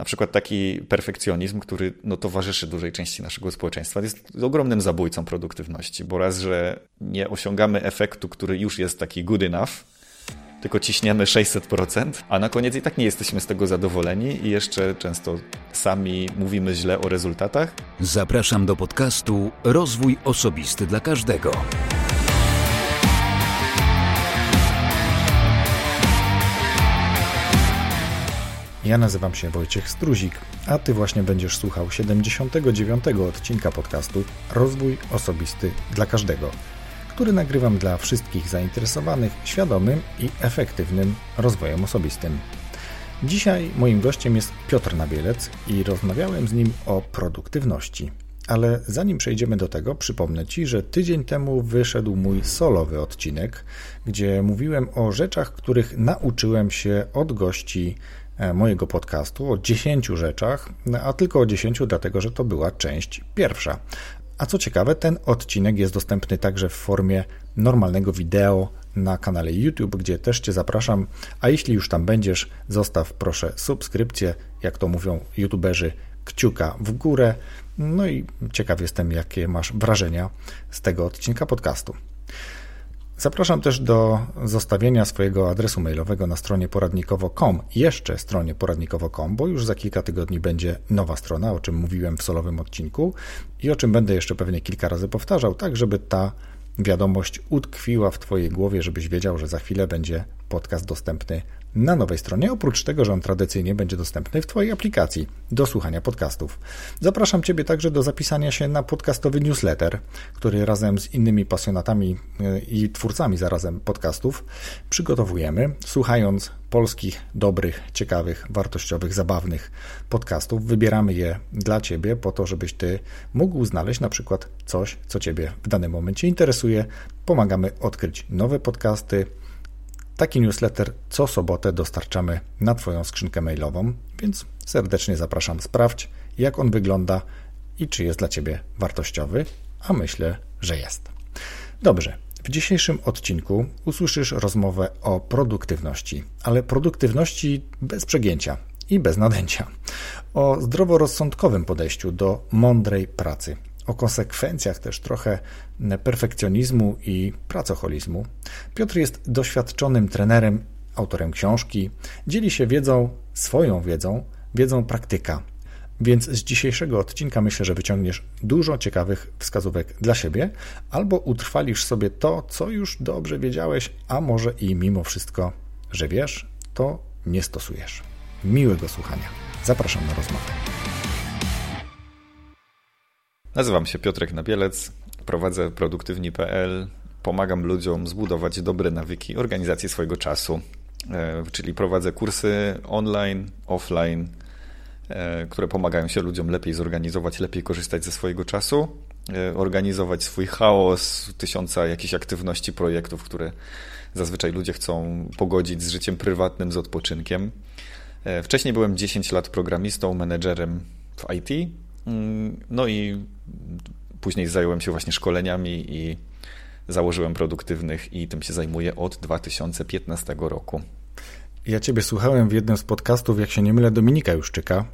na przykład taki perfekcjonizm, który no, towarzyszy dużej części naszego społeczeństwa, jest ogromnym zabójcą produktywności, bo raz, że nie osiągamy efektu, który już jest taki good enough, tylko ciśniemy 600%, a na koniec i tak nie jesteśmy z tego zadowoleni i jeszcze często sami mówimy źle o rezultatach. Zapraszam do podcastu Rozwój Osobisty dla Każdego. Ja nazywam się Wojciech Struzik, a Ty właśnie będziesz słuchał 79. odcinka podcastu Rozwój Osobisty dla Każdego, który nagrywam dla wszystkich zainteresowanych świadomym i efektywnym rozwojem osobistym. Dzisiaj moim gościem jest Piotr Nabielec i rozmawiałem z nim o produktywności. Ale zanim przejdziemy do tego, przypomnę Ci, że tydzień temu wyszedł mój solowy odcinek, gdzie mówiłem o rzeczach, których nauczyłem się od gości mojego podcastu o 10 rzeczach, a tylko o 10, dlatego że to była część pierwsza. A co ciekawe, ten odcinek jest dostępny także w formie normalnego wideo na kanale YouTube, gdzie też Cię zapraszam. A jeśli już tam będziesz, zostaw proszę subskrypcję, jak to mówią YouTuberzy, kciuka w górę. No i ciekaw jestem, jakie masz wrażenia z tego odcinka podcastu. Zapraszam też do zostawienia swojego adresu mailowego na stronie poradnikowo.com, jeszcze stronie poradnikowo.com, bo już za kilka tygodni będzie nowa strona, o czym mówiłem w solowym odcinku i o czym będę jeszcze pewnie kilka razy powtarzał, tak żeby ta wiadomość utkwiła w Twojej głowie, żebyś wiedział, że za chwilę będzie podcast dostępny na nowej stronie, oprócz tego, że on tradycyjnie będzie dostępny w Twojej aplikacji do słuchania podcastów. Zapraszam Ciebie także do zapisania się na podcastowy newsletter, który razem z innymi pasjonatami e, i twórcami zarazem podcastów przygotowujemy, słuchając polskich, dobrych, ciekawych, wartościowych, zabawnych podcastów. Wybieramy je dla Ciebie po to, żebyś Ty mógł znaleźć na przykład coś, co Ciebie w danym momencie interesuje. Pomagamy odkryć nowe podcasty, Taki newsletter co sobotę dostarczamy na Twoją skrzynkę mailową, więc serdecznie zapraszam. Sprawdź, jak on wygląda i czy jest dla Ciebie wartościowy, a myślę, że jest. Dobrze. W dzisiejszym odcinku usłyszysz rozmowę o produktywności, ale produktywności bez przegięcia i bez nadęcia. O zdroworozsądkowym podejściu do mądrej pracy, o konsekwencjach też trochę perfekcjonizmu i pracoholizmu. Piotr jest doświadczonym trenerem, autorem książki, dzieli się wiedzą, swoją wiedzą, wiedzą praktyka. Więc z dzisiejszego odcinka myślę, że wyciągniesz dużo ciekawych wskazówek dla siebie, albo utrwalisz sobie to, co już dobrze wiedziałeś, a może i mimo wszystko, że wiesz, to nie stosujesz. Miłego słuchania. Zapraszam na rozmowę. Nazywam się Piotrek Nabielec, prowadzę produktywni.pl, pomagam ludziom zbudować dobre nawyki organizacji swojego czasu, e, czyli prowadzę kursy online, offline, e, które pomagają się ludziom lepiej zorganizować, lepiej korzystać ze swojego czasu, e, organizować swój chaos, tysiąca jakichś aktywności, projektów, które zazwyczaj ludzie chcą pogodzić z życiem prywatnym, z odpoczynkiem. Wcześniej byłem 10 lat programistą, menedżerem w IT, no i Później zająłem się właśnie szkoleniami i założyłem produktywnych i tym się zajmuję od 2015 roku. Ja Ciebie słuchałem w jednym z podcastów, jak się nie mylę, Dominika Juszczyka.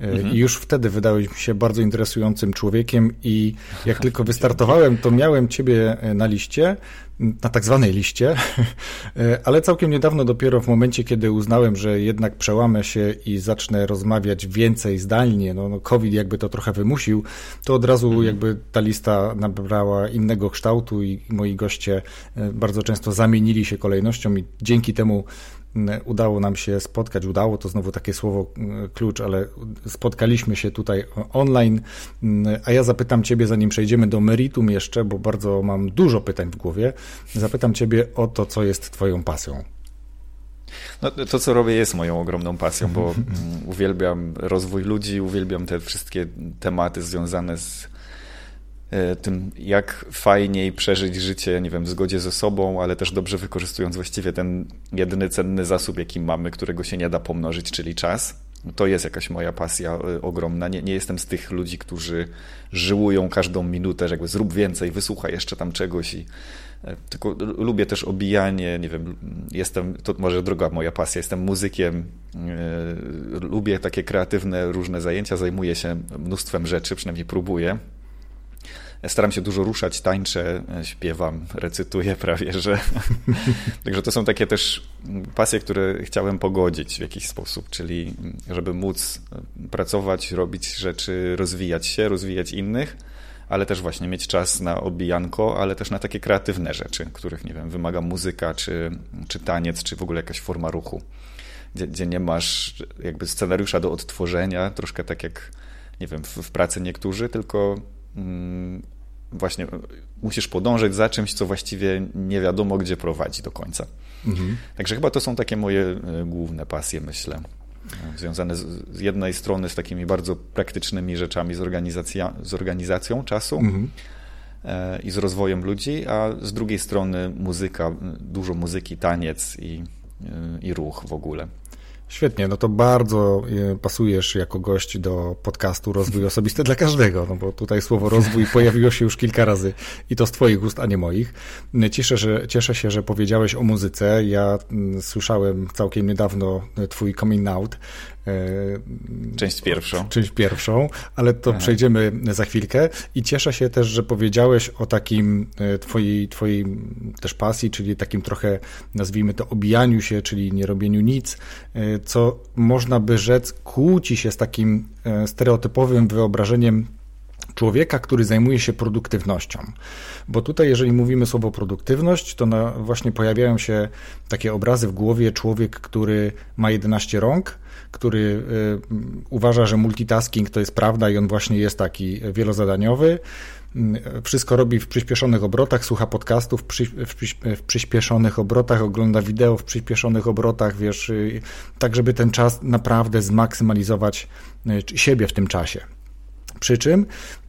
Mhm. I już wtedy wydałeś mi się bardzo interesującym człowiekiem i jak tylko wystartowałem, to miałem ciebie na liście, na tak zwanej liście, ale całkiem niedawno dopiero w momencie, kiedy uznałem, że jednak przełamę się i zacznę rozmawiać więcej zdalnie, no, no COVID jakby to trochę wymusił, to od razu mhm. jakby ta lista nabrała innego kształtu i moi goście e, bardzo często zamienili się kolejnością i dzięki temu udało nam się spotkać, udało to znowu takie słowo klucz, ale spotkaliśmy się tutaj online, a ja zapytam Ciebie, zanim przejdziemy do meritum jeszcze, bo bardzo mam dużo pytań w głowie, zapytam Ciebie o to, co jest Twoją pasją. No, to, co robię, jest moją ogromną pasją, bo mm, uwielbiam rozwój ludzi, uwielbiam te wszystkie tematy związane z tym, jak fajniej przeżyć życie, nie wiem, w zgodzie ze sobą, ale też dobrze wykorzystując właściwie ten jedyny cenny zasób, jaki mamy, którego się nie da pomnożyć, czyli czas. to jest jakaś moja pasja y, ogromna. Nie, nie jestem z tych ludzi, którzy żyłują każdą minutę, że jakby zrób więcej, wysłuchaj jeszcze tam czegoś i e, tylko lubię też obijanie, nie wiem, jestem, to może droga moja pasja, jestem muzykiem, lubię takie kreatywne różne zajęcia, zajmuję się mnóstwem rzeczy, przynajmniej próbuję. Staram się dużo ruszać, tańczę, śpiewam, recytuję prawie, że. Także to są takie też pasje, które chciałem pogodzić w jakiś sposób, czyli żeby móc pracować, robić rzeczy, rozwijać się, rozwijać innych, ale też właśnie mieć czas na obijanko, ale też na takie kreatywne rzeczy, których, nie wiem, wymaga muzyka, czy, czy taniec, czy w ogóle jakaś forma ruchu, gdzie, gdzie nie masz jakby scenariusza do odtworzenia, troszkę tak jak, nie wiem, w, w pracy niektórzy, tylko właśnie musisz podążać za czymś, co właściwie nie wiadomo, gdzie prowadzi do końca. Mhm. Także chyba to są takie moje e, główne pasje, myślę. Związane z, z jednej strony z takimi bardzo praktycznymi rzeczami, z, organizacja, z organizacją czasu mhm. E, i z rozwojem ludzi, a z drugiej strony muzyka, dużo muzyki, taniec i, e, i ruch w ogóle. Świetnie, no to bardzo e, pasujesz jako gość do podcastu Rozwój Osobisty dla każdego, no bo tutaj słowo rozwój pojawiło się już kilka razy i to z twoich ust, a nie moich. Cieszę, że, cieszę się, że powiedziałeś o muzyce. Ja mm, słyszałem całkiem niedawno twój coming out, część pierwszą. Część pierwszą, ale to Aha. przejdziemy za chwilkę. I cieszę się też, że powiedziałeś o takim e, twojej, twojej też pasji, czyli takim trochę, nazwijmy to, obijaniu się, czyli nie robieniu nic, e, co można by rzec kłóci się z takim stereotypowym wyobrażeniem człowieka, który zajmuje się produktywnością. Bo tutaj, jeżeli mówimy słowo produktywność, to na, właśnie pojawiają się takie obrazy w głowie człowiek, który ma 11 rąk, który y, uważa, że multitasking to jest prawda i on właśnie jest taki wielozadaniowy. Y, wszystko robi w przyspieszonych obrotach, słucha podcastów w, przyspieszonych obrotach, ogląda wideo w przyspieszonych obrotach, wiesz, y, tak żeby ten czas naprawdę zmaksymalizować siebie w tym czasie. Przy czym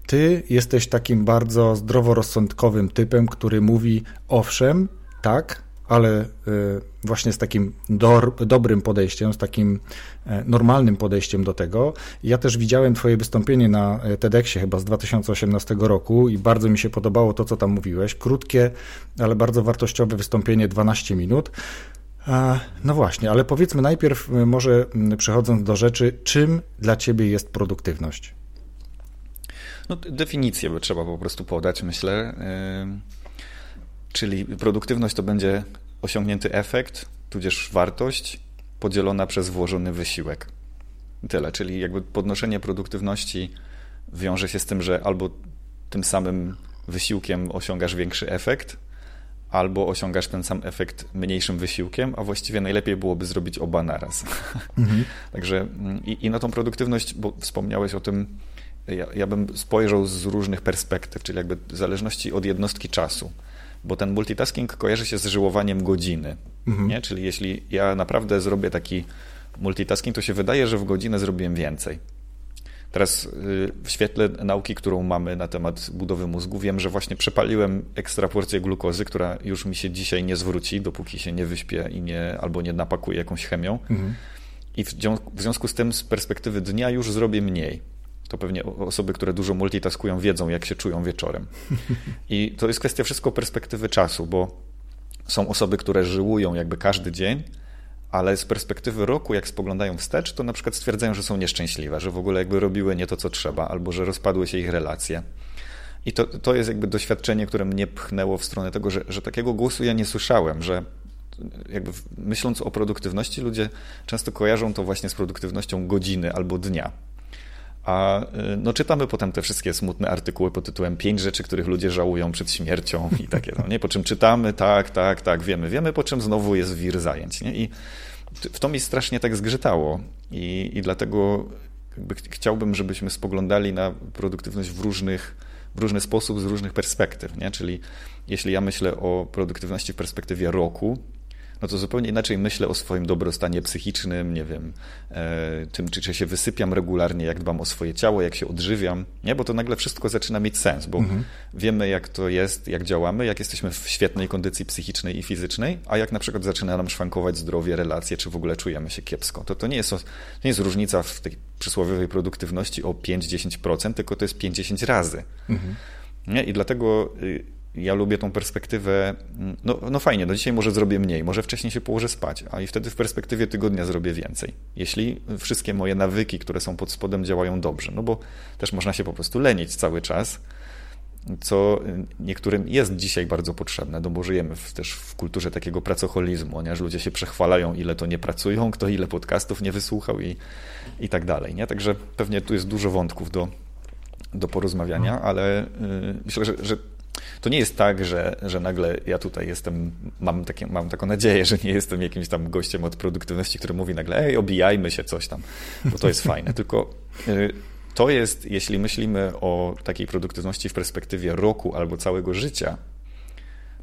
ty jesteś takim bardzo zdroworozsądkowym typem, który mówi owszem, tak, ale y, właśnie z takim do, dobrym podejściem, z takim e, normalnym podejściem do tego. Ja też widziałem Twoje wystąpienie na e, TEDxie chyba z 2018 roku i bardzo mi się podobało to, co tam mówiłeś. Krótkie, ale bardzo wartościowe wystąpienie, 12 minut. No właśnie, ale powiedzmy najpierw, y, może przechodząc do rzeczy, czym dla Ciebie jest produktywność? No, definicję by trzeba po prostu podać, myślę. Czyli produktywność to będzie osiągnięty efekt, tudzież wartość podzielona przez włożony wysiłek. Tyle, czyli jakby podnoszenie produktywności wiąże się z tym, że albo tym samym wysiłkiem osiągasz większy efekt, albo osiągasz ten sam efekt mniejszym wysiłkiem, a właściwie najlepiej byłoby zrobić oba naraz. Mhm. Także mm, i, i, na tą produktywność, bo wspomniałeś o tym, ja, ja bym spojrzał z różnych perspektyw, czyli jakby w zależności od jednostki czasu bo ten multitasking kojarzy się z żyłowaniem godziny. Mhm. Nie? Czyli jeśli ja naprawdę zrobię taki multitasking, to się wydaje, że w godzinę zrobiłem więcej. Teraz y, w świetle nauki, którą mamy na temat budowy mózgu, wiem, że właśnie przepaliłem ekstra porcję glukozy, która już mi się dzisiaj nie zwróci, dopóki się nie wyśpię i nie, albo nie napakuję jakąś chemią. Mhm. I w, w związku z tym z perspektywy dnia już zrobię mniej to pewnie osoby, które dużo multitaskują, wiedzą, jak się czują wieczorem. I to jest kwestia wszystko perspektywy czasu, bo są osoby, które żyłują jakby każdy dzień, ale z perspektywy roku, jak spoglądają wstecz, to na przykład stwierdzają, że są nieszczęśliwe, że w ogóle jakby robiły nie to, co trzeba, albo że rozpadły się ich relacje. I to, to jest jakby doświadczenie, które mnie pchnęło w stronę tego, że, że takiego głosu ja nie słyszałem, że jakby myśląc o produktywności, ludzie często kojarzą to właśnie z produktywnością godziny albo dnia. A y, no, czytamy potem te wszystkie smutne artykuły pod tytułem Pięć rzeczy, których ludzie żałują przed śmiercią i takie, no, nie? Po czym czytamy, tak, tak, tak, wiemy, wiemy, po czym znowu jest wir zajęć, nie? I w to mi strasznie tak zgrzytało i, i dlatego chciałbym, żebyśmy spoglądali na produktywność w różnych, w różny sposób, z różnych perspektyw, nie? Czyli jeśli ja myślę o produktywności w perspektywie roku, no to zupełnie inaczej myślę o swoim dobrostanie psychicznym, nie wiem, e, tym, czy, czy się wysypiam regularnie, jak dbam o swoje ciało, jak się odżywiam, nie? Bo to nagle wszystko zaczyna mieć sens, bo mhm. wiemy, jak to jest, jak działamy, jak jesteśmy w świetnej kondycji psychicznej i fizycznej, a jak na przykład zaczyna nam szwankować zdrowie, relacje, czy w ogóle czujemy się kiepsko. To, to, nie, jest, to nie jest różnica w tej przysłowiowej produktywności o 5-10%, tylko to jest 50 razy. Mhm. Nie? I dlatego y, ja lubię tą perspektywę, mm, no, no fajnie, no dzisiaj może zrobię mniej, może wcześniej się położę spać, a i wtedy w perspektywie tygodnia zrobię więcej. Jeśli wszystkie moje nawyki, które są pod spodem, działają dobrze, no bo też można się po prostu lenić cały czas, co niektórym jest dzisiaj bardzo potrzebne, no bo żyjemy w, też w kulturze takiego pracoholizmu, ponieważ ludzie się przechwalają, ile to nie pracują, kto ile podcastów nie wysłuchał i, i tak dalej. Nie? Także pewnie tu jest dużo wątków do, do porozmawiania, ale y, myślę, że, że to nie jest tak, że, że nagle ja tutaj jestem, mam, takie, mam taką nadzieję, że nie jestem jakimś tam gościem od produktywności, który mówi nagle, ej, obijajmy się, coś tam, bo to jest fajne. Tylko y, to jest, jeśli myślimy o takiej produktywności w perspektywie roku albo całego życia,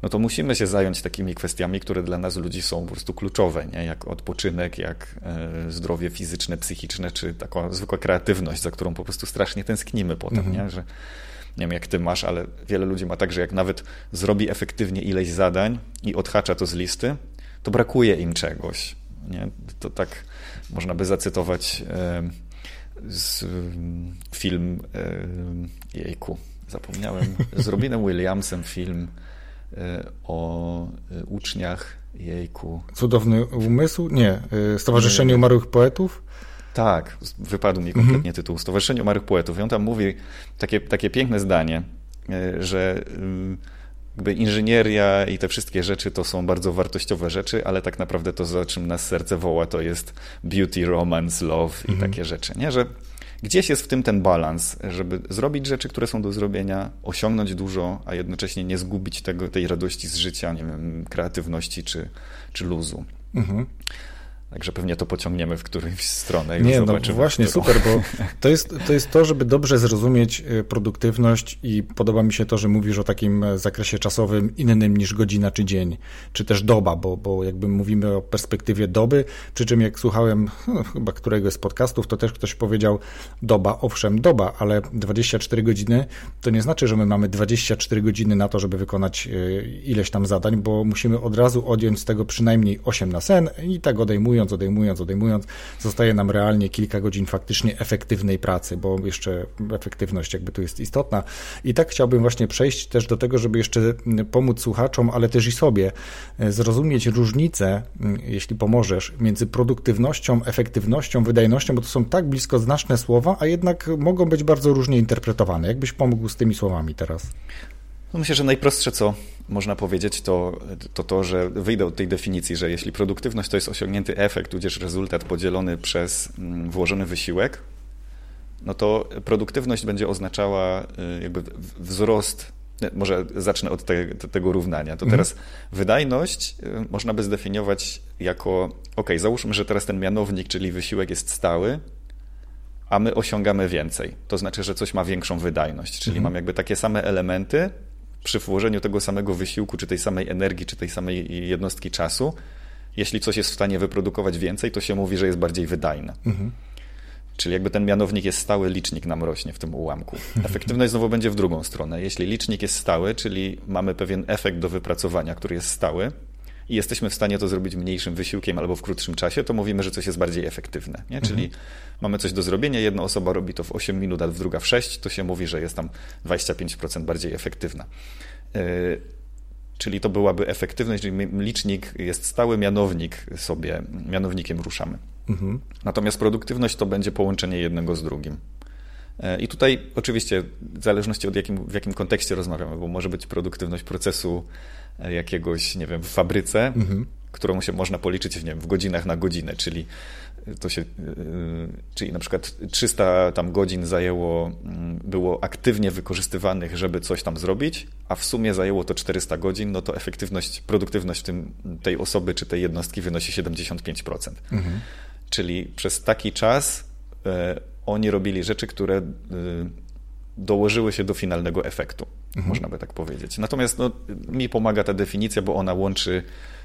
no to musimy się zająć takimi kwestiami, które dla nas ludzi są po prostu kluczowe, nie? jak odpoczynek, jak e, zdrowie fizyczne, psychiczne, czy taka zwykła kreatywność, za którą po prostu strasznie tęsknimy potem, mhm. nie? że nie wiem jak ty masz, ale wiele ludzi ma tak, że jak nawet zrobi efektywnie ileś zadań i odhacza to z listy, to brakuje im czegoś. Nie? To tak można by zacytować z, film jejku, zapomniałem, z Robinem Williamsem film e, o e, uczniach jejku. Cudowny umysł? Nie. E, Stowarzyszenie Umarłych Poetów? Tak, wypadł mi kompletnie mhm. tytuł. Stowarzyszenie Umarłych Poetów. I on tam mówi takie, takie piękne zdanie, e, że y, jakby inżynieria i te wszystkie rzeczy to są bardzo wartościowe rzeczy, ale tak naprawdę to, za czym nas serce woła, to jest beauty, romance, love i mhm. takie rzeczy. Nie? Że gdzieś jest w tym ten balans, żeby zrobić rzeczy, które są do zrobienia, osiągnąć dużo, a jednocześnie nie zgubić tego, tej radości z życia, nie wiem, kreatywności czy, czy luzu. Mhm. Także pewnie to pociągniemy w którąś stronę. I Nie, no właśnie, super, bo to jest, to jest to, żeby dobrze zrozumieć y, produktywność i podoba mi się to, że mówisz o takim e, zakresie czasowym innym niż godzina czy dzień, czy też doba, bo, bo jakby mówimy o perspektywie doby, przy czym jak słuchałem no, chyba któregoś z podcastów, to też ktoś powiedział doba, owszem, doba, ale 24 godziny to nie znaczy, że my mamy 24 godziny na to, żeby wykonać e, ileś tam zadań, bo musimy od razu odjąć z tego przynajmniej 8 na sen i tak odejmując odejmując, odejmując, odejmując, zostaje nam realnie kilka godzin faktycznie efektywnej pracy, bo jeszcze efektywność jakby tu jest istotna. I tak chciałbym właśnie przejść też do tego, żeby jeszcze pomóc słuchaczom, ale też i sobie e, zrozumieć różnicę, jeśli pomożesz, między produktywnością, efektywnością, wydajnością, bo to są tak blisko znaczne słowa, a jednak mogą być bardzo różnie interpretowane. Jakbyś pomógł z tymi słowami teraz? No myślę, że najprostsze, co można powiedzieć, to, to to, że wyjdę od tej definicji, że jeśli produktywność to jest osiągnięty efekt, tudzież rezultat podzielony przez mm, włożony wysiłek, no to produktywność będzie oznaczała y, jakby wzrost. Może zacznę od te, tego równania. To mhm. teraz wydajność y, można by zdefiniować jako, ok, załóżmy, że teraz ten mianownik, czyli wysiłek jest stały, a my osiągamy więcej. To znaczy, że coś ma większą wydajność, czyli mhm. mam jakby takie same elementy, przy włożeniu tego samego wysiłku, czy tej samej energii, czy tej samej jednostki czasu, jeśli coś jest w stanie wyprodukować więcej, to się mówi, że jest bardziej wydajne. Mhm. Czyli jakby ten mianownik jest stały, licznik nam rośnie w tym ułamku. Efektywność znowu będzie w drugą stronę. Jeśli licznik jest stały, czyli mamy pewien efekt do wypracowania, który jest stały, i jesteśmy w stanie to zrobić mniejszym wysiłkiem albo w krótszym czasie, to mówimy, że coś jest bardziej efektywne. Nie? Czyli mhm. mamy coś do zrobienia, jedna osoba robi to w 8 minut, a druga w 6, to się mówi, że jest tam 25% bardziej efektywna. Yy, czyli to byłaby efektywność, czyli licznik jest stały, mianownik sobie, mianownikiem ruszamy. Mhm. Natomiast produktywność to będzie połączenie jednego z drugim. Yy, I tutaj oczywiście w zależności od jakim, w jakim kontekście rozmawiamy, bo może być produktywność procesu jakiegoś, nie wiem, w fabryce, mhm. którą się można policzyć nie wiem, w godzinach na godzinę, czyli to się, czyli na przykład 300 tam godzin zajęło, mm, było aktywnie wykorzystywanych, żeby coś tam zrobić, a w sumie zajęło to 400 godzin, no to efektywność, produktywność tym, tej osoby czy tej jednostki wynosi 75%. Mhm. Czyli przez taki czas e, oni robili rzeczy, które y, dołożyły się do finalnego efektu, mhm. można by tak powiedzieć. Natomiast no, mi pomaga ta definicja, bo ona łączy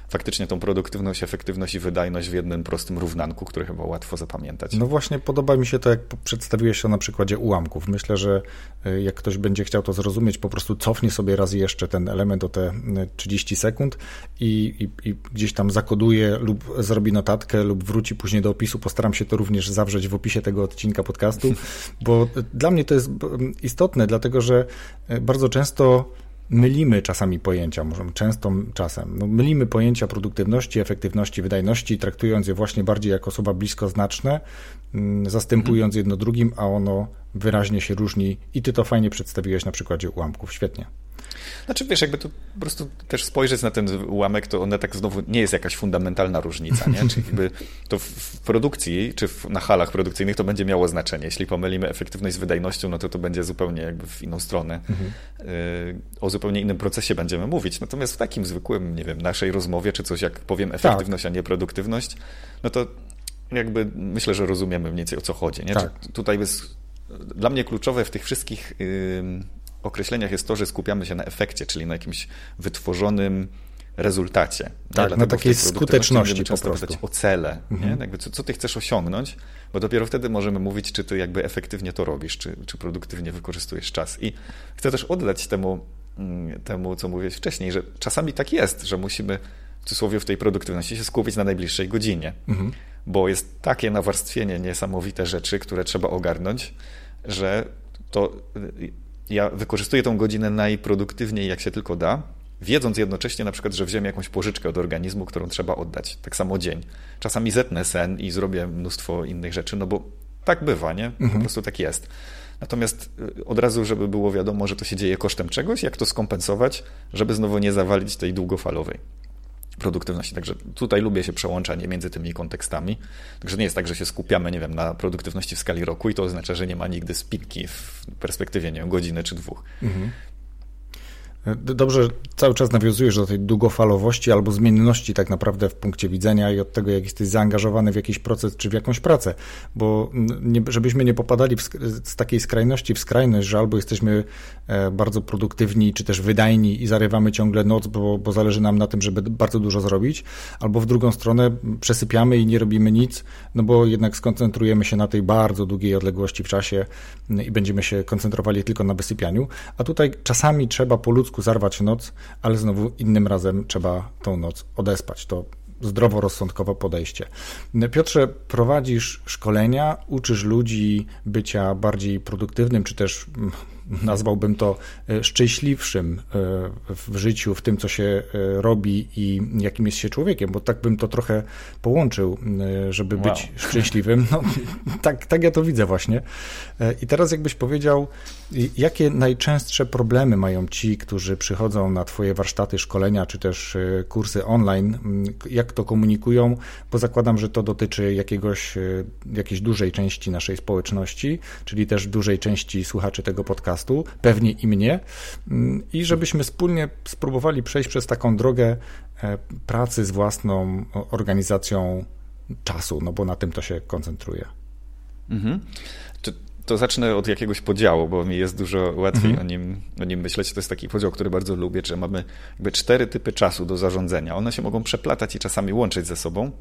faktycznie tą produktywność, efektywność i wydajność w jednym prostym równanku, który chyba łatwo zapamiętać. No właśnie podoba mi się to, jak przedstawiłeś to na przykładzie ułamków. Myślę, że y, jak ktoś będzie chciał to zrozumieć, po prostu cofnie sobie raz jeszcze ten element o te 30 y, sekund i, i, i gdzieś tam zakoduje lub zrobi notatkę lub wróci później do opisu. Postaram się to również zawrzeć w opisie tego odcinka podcastu, bo dla mnie to jest istotne, dlatego że bardzo często mylimy czasami pojęcia, możemy często czasem, no, mylimy pojęcia produktywności, efektywności, wydajności, traktując je właśnie bardziej jako słowa bliskoznaczne, mm, zastępując mhm. jedno drugim, a ono wyraźnie się różni i ty to fajnie przedstawiłeś na przykładzie ułamków. Świetnie. Znaczy, wiesz, jakby tu po prostu też spojrzeć na ten ułamek, to one tak znowu nie jest jakaś fundamentalna różnica, nie? Czyli jakby to w produkcji, czy w, na halach produkcyjnych to będzie miało znaczenie. Jeśli pomylimy efektywność z wydajnością, no to to będzie zupełnie jakby w inną stronę. Mhm. Y, o zupełnie innym procesie będziemy mówić. Natomiast w takim zwykłym, nie wiem, naszej rozmowie, czy coś jak powiem efektywność, tak. a nie produktywność, no to jakby myślę, że rozumiemy mniej więcej o co chodzi. Nie? Tak. Tutaj jest dla mnie kluczowe w tych wszystkich określeniach jest to, że skupiamy się na efekcie, czyli na jakimś wytworzonym rezultacie. Tak, na takiej skuteczności po prostu. o cele, mhm. Jakby co, co ty chcesz osiągnąć, bo dopiero wtedy możemy mówić, czy ty jakby efektywnie to robisz, czy, czy produktywnie wykorzystujesz czas. I chcę też oddać temu, mm, temu, co mówiłeś wcześniej, że czasami tak jest, że musimy w cudzysłowie w tej produktywności się skupić na najbliższej godzinie, mhm. bo jest takie nawarstwienie niesamowite rzeczy, które trzeba ogarnąć, że to ja wykorzystuję tą godzinę najproduktywniej, jak się tylko da, wiedząc jednocześnie na przykład, że wziąłem jakąś pożyczkę od organizmu, którą trzeba oddać. Tak samo dzień. Czasami zetnę sen i zrobię mnóstwo innych rzeczy, no bo tak bywa, nie? Po mhm. prostu tak jest. Natomiast y, od razu, żeby było wiadomo, że to się dzieje kosztem czegoś, jak to skompensować, żeby znowu nie zawalić tej długofalowej produktywności. Także tutaj lubię się przełączanie między tymi kontekstami. Także nie jest tak, że się skupiamy, nie wiem, na produktywności w skali roku i to oznacza, że nie ma nigdy spinki w perspektywie, nie wiem, godziny czy dwóch. Mhm. Dobrze, cały czas nawiązujesz do tej długofalowości albo zmienności tak naprawdę w punkcie widzenia i od tego, jak jesteś zaangażowany w jakiś proces czy w jakąś pracę, bo nie, żebyśmy nie popadali w, z takiej skrajności w skrajność, że albo jesteśmy e, bardzo produktywni, czy też wydajni i zarywamy ciągle noc, bo, bo zależy nam na tym, żeby bardzo dużo zrobić, albo w drugą stronę przesypiamy i nie robimy nic, no bo jednak skoncentrujemy się na tej bardzo długiej odległości w czasie i będziemy się koncentrowali tylko na wysypianiu, a tutaj czasami trzeba po ludzku zarwać noc, ale znowu innym razem trzeba tą noc odespać. To zdroworozsądkowe podejście. Piotrze, prowadzisz szkolenia, uczysz ludzi bycia bardziej produktywnym, czy też mm, nazwałbym to e, szczęśliwszym e, w życiu, w tym, co się e, robi i jakim jest się człowiekiem, bo tak bym to trochę połączył, żeby wow. być szczęśliwym. No, tak, tak ja to widzę właśnie. I teraz jakbyś powiedział, jakie najczęstsze problemy mają ci, którzy przychodzą na Twoje warsztaty, szkolenia, czy też kursy online, jak to komunikują, bo zakładam, że to dotyczy jakiegoś, jakiejś dużej części naszej społeczności, czyli też dużej części słuchaczy tego podcastu, podcastu, pewnie i mnie, mm, i żebyśmy wspólnie spróbowali przejść przez taką drogę e, pracy z własną organizacją czasu, no bo na tym to się koncentruje. Mhm. To, to zacznę od jakiegoś podziału, bo mi jest dużo łatwiej mhm. o, nim, o nim myśleć. To jest taki podział, który bardzo lubię, że mamy jakby cztery typy czasu do zarządzania. One się mogą przeplatać i czasami łączyć ze sobą,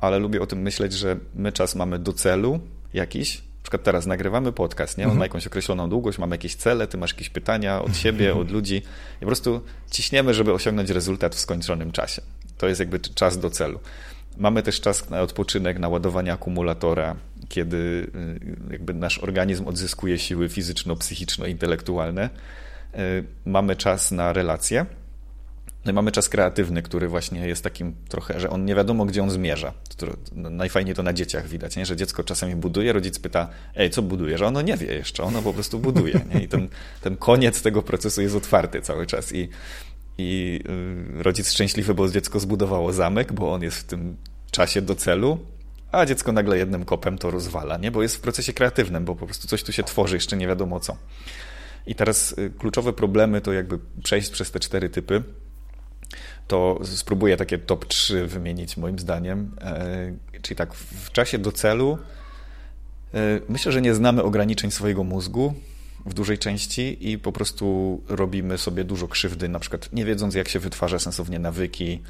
ale lubię o tym myśleć, że my czas mamy do celu jakiś, przykład teraz nagrywamy podcast, nie? On mhm. ma jakąś określoną długość, mamy jakieś cele, ty masz jakieś pytania od siebie, od ludzi i po prostu ciśniemy, żeby osiągnąć rezultat w skończonym czasie. To jest jakby czas do celu. Mamy też czas na odpoczynek, na ładowanie akumulatora, kiedy y, jakby nasz organizm odzyskuje siły fizyczno-psychiczno-intelektualne. Y, mamy czas na relacje, no i mamy czas kreatywny, który właśnie jest takim trochę, że on nie wiadomo, gdzie on zmierza. No, najfajniej to na dzieciach widać, nie? że dziecko czasami buduje, rodzic pyta, ej, co budujesz? A ono nie wie jeszcze, ono po prostu buduje. Nie? I ten, ten koniec tego procesu jest otwarty cały czas. I, i yy, rodzic szczęśliwy, bo dziecko zbudowało zamek, bo on jest w tym czasie do celu, a dziecko nagle jednym kopem to rozwala, nie? bo jest w procesie kreatywnym, bo po prostu coś tu się tworzy, jeszcze nie wiadomo co. I teraz y, kluczowe problemy to jakby przejść przez te cztery typy to spróbuję takie top 3 wymienić moim zdaniem. E, czyli tak, w czasie do celu e, myślę, że nie znamy ograniczeń swojego mózgu w dużej części i po prostu robimy sobie dużo krzywdy, na przykład nie wiedząc, jak się wytwarza sensownie nawyki,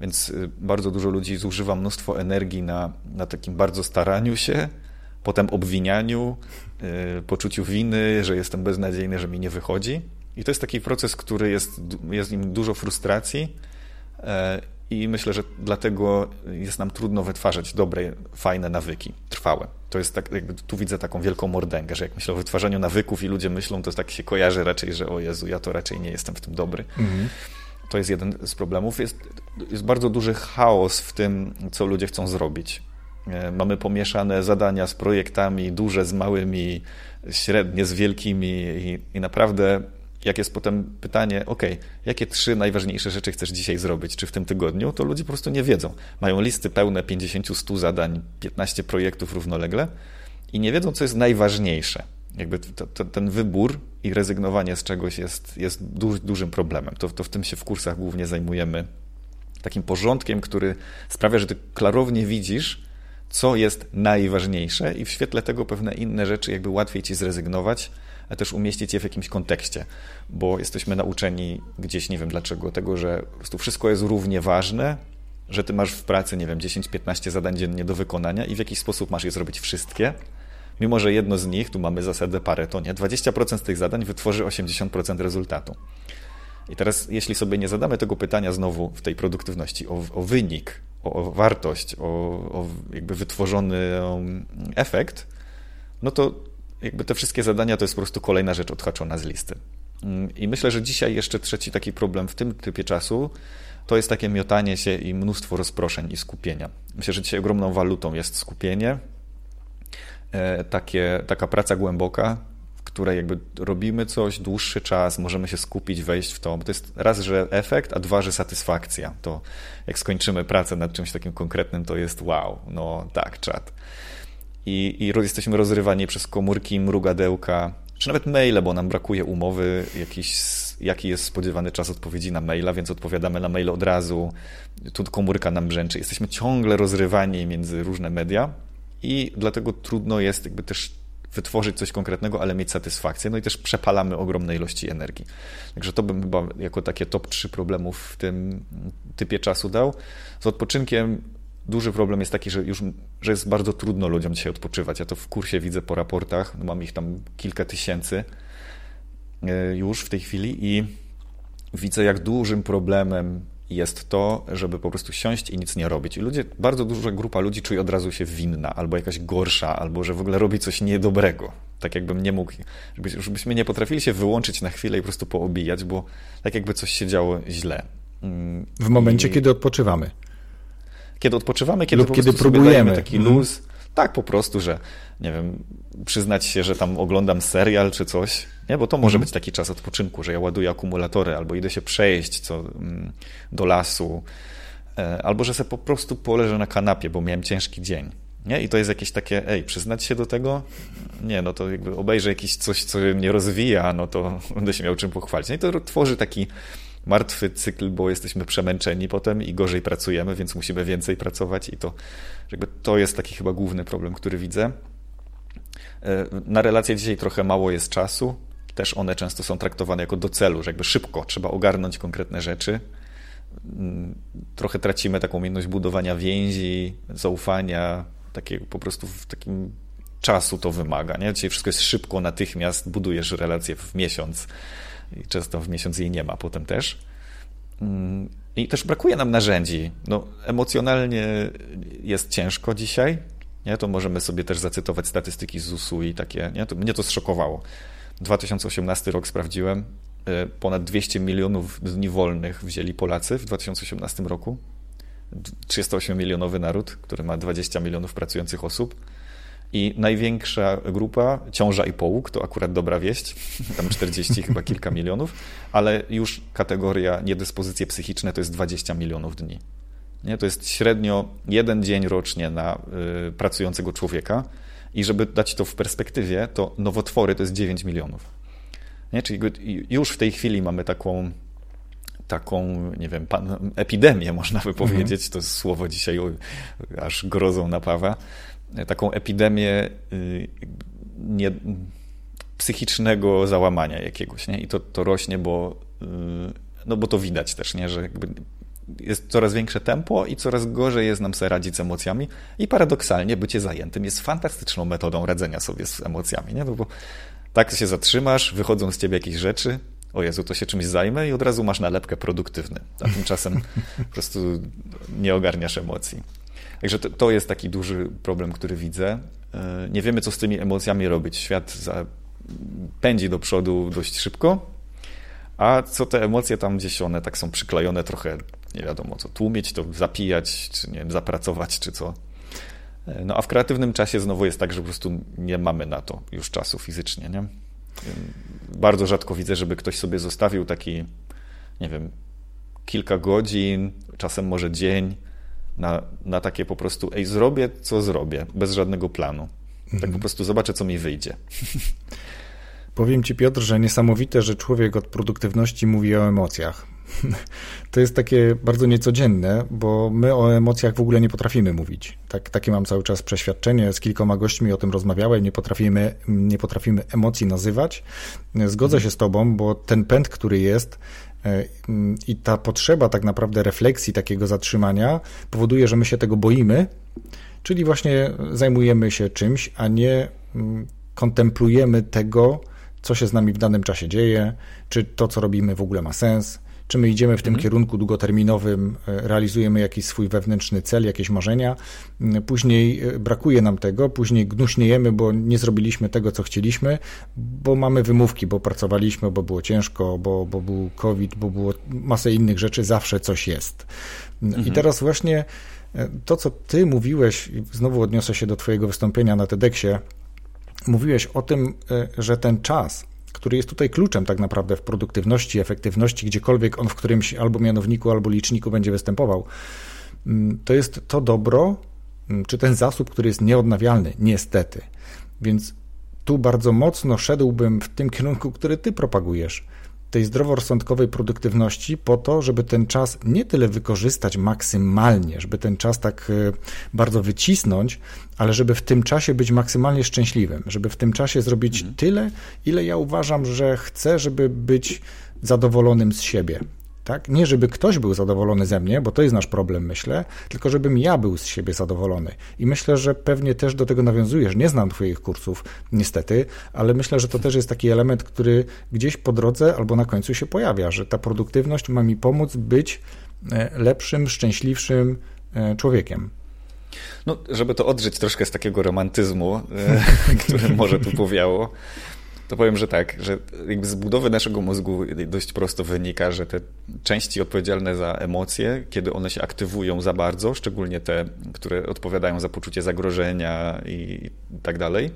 Więc y, bardzo dużo ludzi zużywa mnóstwo energii na, na takim bardzo staraniu się, potem obwinianiu, poczuciu winy, że jestem beznadziejny, że mi nie wychodzi. I to jest taki proces, który jest, jest nim dużo frustracji. Yy, I myślę, że dlatego jest nam trudno wytwarzać dobre, fajne nawyki, trwałe. To jest tak, jakby tu widzę taką wielką mordęgę, że jak myślę o wytwarzaniu nawyków i ludzie myślą, to tak się kojarzy raczej, że o Jezu, ja to raczej nie jestem w tym dobry. Mhm. To jest jeden z problemów. Jest, jest bardzo duży chaos w tym, co ludzie chcą zrobić. E, mamy pomieszane zadania z projektami, duże z małymi, średnie z wielkimi i, i naprawdę jak jest potem pytanie, ok, jakie trzy najważniejsze rzeczy chcesz dzisiaj zrobić, czy w tym tygodniu, to ludzie po prostu nie wiedzą. Mają listy pełne 50-100 zadań, 15 projektów równolegle i nie wiedzą, co jest najważniejsze. Jakby to, to, ten wybór i rezygnowanie z czegoś jest, jest dużym problemem. To, to w tym się w kursach głównie zajmujemy. Takim porządkiem, który sprawia, że ty klarownie widzisz, co jest najważniejsze i w świetle tego pewne inne rzeczy jakby łatwiej ci zrezygnować, a też umieścić je w jakimś kontekście, bo jesteśmy nauczeni gdzieś, nie wiem dlaczego, tego, że po prostu wszystko jest równie ważne, że ty masz w pracy, nie wiem, 10-15 zadań dziennie do wykonania i w jakiś sposób masz je zrobić wszystkie, mimo że jedno z nich, tu mamy zasadę Pareto, nie? 20% z tych zadań wytworzy 80% rezultatu. I teraz, jeśli sobie nie zadamy tego pytania znowu w tej produktywności o, o wynik, o, o wartość, o, o, jakby wytworzony efekt, no to jakby te wszystkie zadania to jest po prostu kolejna rzecz odhaczona z listy. Mm, I myślę, że dzisiaj jeszcze trzeci taki problem w tym typie czasu to jest takie miotanie się i mnóstwo rozproszeń i skupienia. Myślę, że dzisiaj ogromną walutą jest skupienie, e, takie, taka praca głęboka, w której jakby robimy coś dłuższy czas, możemy się skupić, wejść w to. Bo to jest raz, że efekt, a dwa, że satysfakcja. To jak skończymy pracę nad czymś takim konkretnym, to jest wow, no tak, czat i, i jesteśmy rozrywani przez komórki, mrugadełka, czy nawet maile, bo nam brakuje umowy, jakiś, jaki jest spodziewany czas odpowiedzi na maila, więc odpowiadamy na mail od razu. Tu komórka nam brzęczy. Jesteśmy ciągle rozrywani między różne media i dlatego trudno jest jakby też wytworzyć coś konkretnego, ale mieć satysfakcję. No i też przepalamy ogromne ilości energii. Także to bym chyba jako takie top 3 problemów w tym typie czasu dał. Z odpoczynkiem duży problem jest taki, że już że jest bardzo trudno ludziom dzisiaj odpoczywać. Ja to w kursie widzę po raportach, no mam ich tam kilka tysięcy e, już w tej chwili i widzę, jak dużym problemem jest to, żeby po prostu siąść i nic nie robić. I ludzie, bardzo duża grupa ludzi czuje od razu się winna, albo jakaś gorsza, albo że w ogóle robi coś niedobrego. Tak jakbym nie mógł, żebyśmy nie potrafili się wyłączyć na chwilę i po prostu poobijać, bo tak jakby coś się działo źle. W momencie, I... kiedy odpoczywamy kiedy odpoczywamy, kiedy Lub kiedy próbujemy taki mm. luz. Tak po prostu, że nie wiem, przyznać się, że tam oglądam serial czy coś, nie? bo to może mm. być taki czas odpoczynku, że ja ładuję akumulatory albo idę się przejść co, mm, do lasu, e, albo że sobie po prostu poleżę na kanapie, bo miałem ciężki dzień. Nie? I to jest jakieś takie, ej, przyznać się do tego? Nie, no to jakby obejrzę jakieś coś, co mnie rozwija, no to będę się miał czym pochwalić. No i to tworzy taki martwy cykl, bo jesteśmy przemęczeni potem i gorzej pracujemy, więc musimy więcej pracować i to jakby to jest taki chyba główny problem, który widzę. E, na relacje dzisiaj trochę mało jest czasu. Też one często są traktowane jako do celu, że jakby szybko trzeba ogarnąć konkretne rzeczy. Mm, trochę tracimy taką umiejętność budowania więzi, zaufania, takie po prostu w takim czasu to wymaga. Nie? Dzisiaj wszystko jest szybko, natychmiast, budujesz relacje w miesiąc i często w miesiąc jej nie ma potem też. Mm, I też brakuje nam narzędzi. No, emocjonalnie jest ciężko dzisiaj. Nie? To możemy sobie też zacytować statystyki ZUS-u i takie. Nie? To, mnie to zszokowało. 2018 rok sprawdziłem. E, ponad 200 milionów dni wolnych wzięli Polacy w 2018 roku. 38-milionowy naród, który ma 20 milionów pracujących osób. I największa grupa, ciąża i połóg, to akurat dobra wieść, tam 40 chyba kilka milionów, ale już kategoria niedyspozycje psychiczne to jest 20 milionów dni. Nie? To jest średnio jeden dzień rocznie na y, pracującego człowieka i żeby dać to w perspektywie, to nowotwory to jest 9 milionów. Nie? Czyli już w tej chwili mamy taką taką, nie wiem, pan, epidemię, można by powiedzieć, mhm. to słowo dzisiaj aż grozą napawa, taką epidemię y, nie, psychicznego załamania jakiegoś, nie? I to, to rośnie, bo, y, no bo to widać też, nie? Że jest coraz większe tempo i coraz gorzej jest nam sobie radzić z emocjami. I paradoksalnie bycie zajętym jest fantastyczną metodą radzenia sobie z emocjami, nie? No bo tak się zatrzymasz, wychodzą z ciebie jakieś rzeczy, o Jezu, to się czymś zajmę i od razu masz nalepkę produktywny. A tymczasem po prostu nie ogarniasz emocji. Także to, to jest taki duży problem, który widzę. E, nie wiemy, co z tymi emocjami robić. Świat za, pędzi do przodu dość szybko, a co te emocje tam gdzieś one tak są przyklejone trochę, nie wiadomo co, tłumić to, zapijać, czy nie wiem, zapracować, czy co. E, no a w kreatywnym czasie znowu jest tak, że po prostu nie mamy na to już czasu fizycznie, nie? Bardzo rzadko widzę, żeby ktoś sobie zostawił taki, nie wiem, kilka godzin, czasem może dzień na, na takie po prostu, ej, zrobię, co zrobię, bez żadnego planu. Tak mhm. po prostu zobaczę, co mi wyjdzie. Powiem Ci, Piotr, że niesamowite, że człowiek od produktywności mówi o emocjach. To jest takie bardzo niecodzienne, bo my o emocjach w ogóle nie potrafimy mówić. Tak, takie mam cały czas przeświadczenie. Z kilkoma gośćmi o tym rozmawiałem. Nie potrafimy, nie potrafimy emocji nazywać. Zgodzę się z Tobą, bo ten pęd, który jest, i ta potrzeba tak naprawdę refleksji, takiego zatrzymania powoduje, że my się tego boimy, czyli właśnie zajmujemy się czymś, a nie mm, kontemplujemy tego, co się z nami w danym czasie dzieje, czy to, co robimy, w ogóle ma sens, czy my idziemy w tym mhm. kierunku długoterminowym, e, realizujemy jakiś swój wewnętrzny cel, jakieś marzenia, później e, brakuje nam tego, później gnuśniejemy, bo nie zrobiliśmy tego, co chcieliśmy, bo mamy wymówki, bo pracowaliśmy, bo było ciężko, bo, bo był COVID, bo było masę innych rzeczy, zawsze coś jest. Mhm. I teraz właśnie e, to, co ty mówiłeś, znowu odniosę się do twojego wystąpienia na TEDxie, mówiłeś o tym, że ten czas, który jest tutaj kluczem tak naprawdę w produktywności, efektywności, gdziekolwiek on w którymś albo mianowniku, albo liczniku będzie występował, mm, to jest to dobro, mm, czy ten zasób, który jest nieodnawialny, niestety. Więc tu bardzo mocno szedłbym w tym kierunku, który ty propagujesz tej zdroworozsądkowej produktywności po to, żeby ten czas nie tyle wykorzystać maksymalnie, żeby ten czas tak e, bardzo wycisnąć, ale żeby w tym czasie być maksymalnie szczęśliwym, żeby w tym czasie zrobić mhm. tyle, ile ja uważam, że chcę, żeby być zadowolonym z siebie. Tak? Nie, żeby ktoś był zadowolony ze mnie, bo to jest nasz problem, myślę, tylko żebym ja był z siebie zadowolony. I myślę, że pewnie też do tego nawiązujesz. Nie znam Twoich kursów, niestety, ale myślę, że to też jest taki element, który gdzieś po drodze albo na końcu się pojawia, że ta produktywność ma mi pomóc być e, lepszym, szczęśliwszym e, człowiekiem. No, żeby to odżyć troszkę z takiego romantyzmu, e, który może tu powiało, to powiem, że tak, że jakby z budowy naszego mózgu dość prosto wynika, że te części odpowiedzialne za emocje, kiedy one się aktywują za bardzo, szczególnie te, które odpowiadają za poczucie zagrożenia i tak dalej,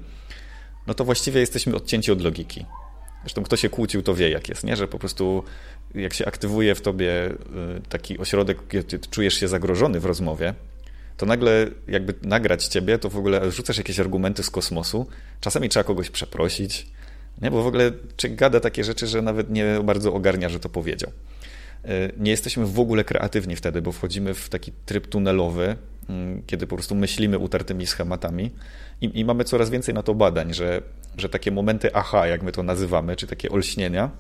no to właściwie jesteśmy odcięci od logiki. Zresztą kto się kłócił, to wie jak jest, nie? że po prostu jak się aktywuje w tobie y, taki ośrodek, kiedy czujesz się zagrożony w rozmowie, to nagle jakby nagrać ciebie, to w ogóle rzucasz jakieś argumenty z kosmosu. Czasami trzeba kogoś przeprosić, nie? Bo w ogóle czy gada takie rzeczy, że nawet nie bardzo ogarnia, że to powiedział. E, nie jesteśmy w ogóle kreatywni wtedy, bo wchodzimy w taki tryb tunelowy, mm, kiedy po prostu myślimy utartymi schematami i, i mamy coraz więcej na to badań, że, że takie momenty aha, jak my to nazywamy, czy takie olśnienia,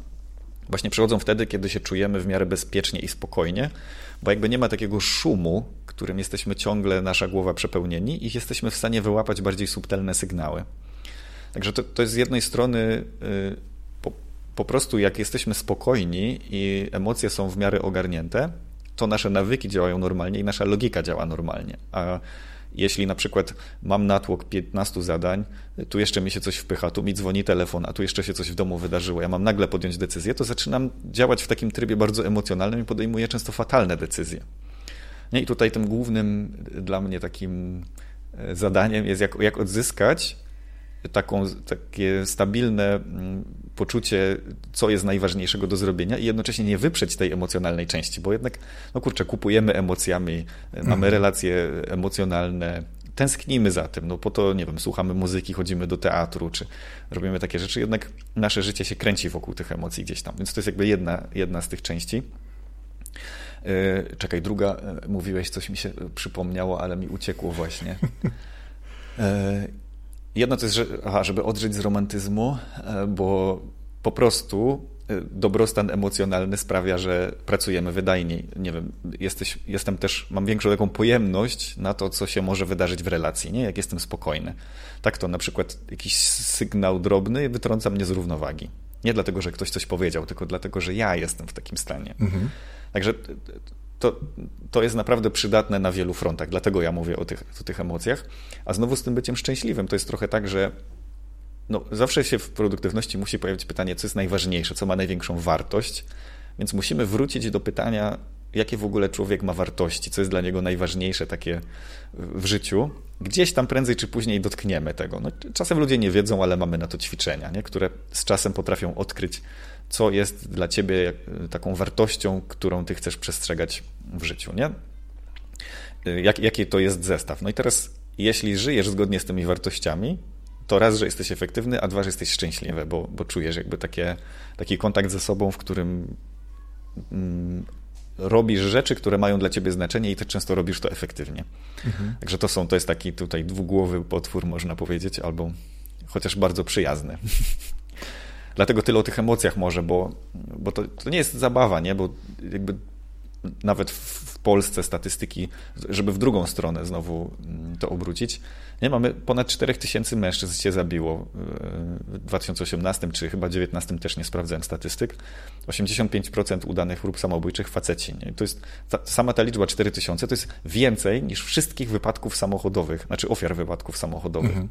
właśnie przychodzą wtedy, kiedy się czujemy w miarę bezpiecznie i spokojnie, bo jakby nie ma takiego szumu, którym jesteśmy ciągle, nasza głowa przepełnieni i jesteśmy w stanie wyłapać bardziej subtelne sygnały. Także to, to jest z jednej strony y, po, po prostu jak jesteśmy spokojni i emocje są w miarę ogarnięte, to nasze nawyki działają normalnie i nasza logika działa normalnie. A jeśli na przykład mam natłok 15 zadań, tu jeszcze mi się coś wpycha, tu mi dzwoni telefon, a tu jeszcze się coś w domu wydarzyło, ja mam nagle podjąć decyzję, to zaczynam działać w takim trybie bardzo emocjonalnym i podejmuję często fatalne decyzje. I tutaj tym głównym dla mnie takim e, zadaniem jest, jak, jak odzyskać taką, takie stabilne mm, poczucie, co jest najważniejszego do zrobienia i jednocześnie nie wyprzeć tej emocjonalnej części, bo jednak, no kurczę, kupujemy emocjami, mamy mhm. relacje emocjonalne, tęsknimy za tym, no po to, nie wiem, słuchamy muzyki, chodzimy do teatru, czy robimy takie rzeczy, jednak nasze życie się kręci wokół tych emocji gdzieś tam, więc to jest jakby jedna, jedna z tych części. E, czekaj, druga, e, mówiłeś, coś mi się przypomniało, ale mi uciekło właśnie. E, Jedno to jest, że, aha, żeby odżyć z romantyzmu, e, bo po prostu dobrostan emocjonalny sprawia, że pracujemy wydajniej. Nie wiem, jesteś, jestem też, mam większą taką pojemność na to, co się może wydarzyć w relacji, nie? Jak jestem spokojny. Tak to na przykład jakiś sygnał drobny wytrąca mnie z równowagi. Nie dlatego, że ktoś coś powiedział, tylko dlatego, że ja jestem w takim stanie. Mhm. Także to, to jest naprawdę przydatne na wielu frontach, dlatego ja mówię o tych, o tych emocjach. A znowu z tym byciem szczęśliwym, to jest trochę tak, że no, zawsze się w produktywności musi pojawić pytanie, co jest najważniejsze, co ma największą wartość, więc musimy wrócić do pytania, jakie w ogóle człowiek ma wartości, co jest dla niego najważniejsze takie w życiu. Gdzieś tam prędzej czy później dotkniemy tego. No, czasem ludzie nie wiedzą, ale mamy na to ćwiczenia, nie? które z czasem potrafią odkryć, co jest dla ciebie taką wartością, którą ty chcesz przestrzegać w życiu. Nie? Jak, jaki to jest zestaw? No i teraz, jeśli żyjesz zgodnie z tymi wartościami, to raz, że jesteś efektywny, a dwa, że jesteś szczęśliwy, bo, bo czujesz jakby takie, taki kontakt ze sobą, w którym mm, robisz rzeczy, które mają dla ciebie znaczenie i ty często robisz to efektywnie. Mhm. Także to są, to jest taki tutaj dwugłowy potwór, można powiedzieć, albo chociaż bardzo przyjazny. Dlatego tyle o tych emocjach może, bo, bo to, to nie jest zabawa, nie? Bo jakby nawet w Polsce statystyki, żeby w drugą stronę znowu mm, to obrócić, nie, mamy ponad 4 tysięcy mężczyzn się zabiło w 2018 czy chyba 2019 też nie sprawdzałem statystyk. 85% udanych prób samobójczych faceci. Nie? To jest ta, sama ta liczba 4 tysiące to jest więcej niż wszystkich wypadków samochodowych, znaczy ofiar wypadków samochodowych. Mhm.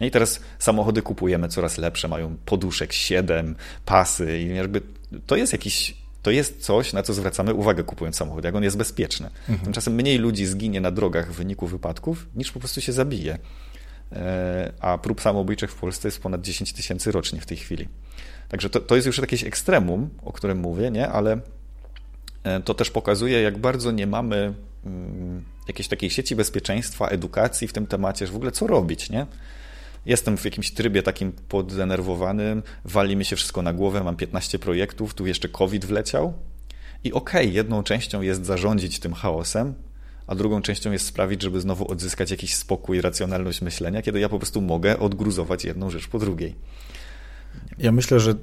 I teraz samochody kupujemy coraz lepsze, mają poduszek 7, pasy i jakby to jest jakiś to jest coś, na co zwracamy uwagę kupując samochód, jak on jest bezpieczny. Mhm. Tymczasem mniej ludzi zginie na drogach w wyniku wypadków, niż po prostu się zabije. E, a prób samobójczych w Polsce jest ponad 10 tysięcy rocznie w tej chwili. Także to, to jest już jakieś ekstremum, o którym mówię, nie? ale e, to też pokazuje, jak bardzo nie mamy mm, jakiejś takiej sieci bezpieczeństwa, edukacji w tym temacie, że w ogóle co robić, nie? Jestem w jakimś trybie takim poddenerwowanym, wali mi się wszystko na głowę, mam 15 projektów, tu jeszcze COVID wleciał. I okej, okay, jedną częścią jest zarządzić tym chaosem, a drugą częścią jest sprawić, żeby znowu odzyskać jakiś spokój, racjonalność myślenia, kiedy ja po prostu mogę odgruzować jedną rzecz po drugiej. Ja myślę, że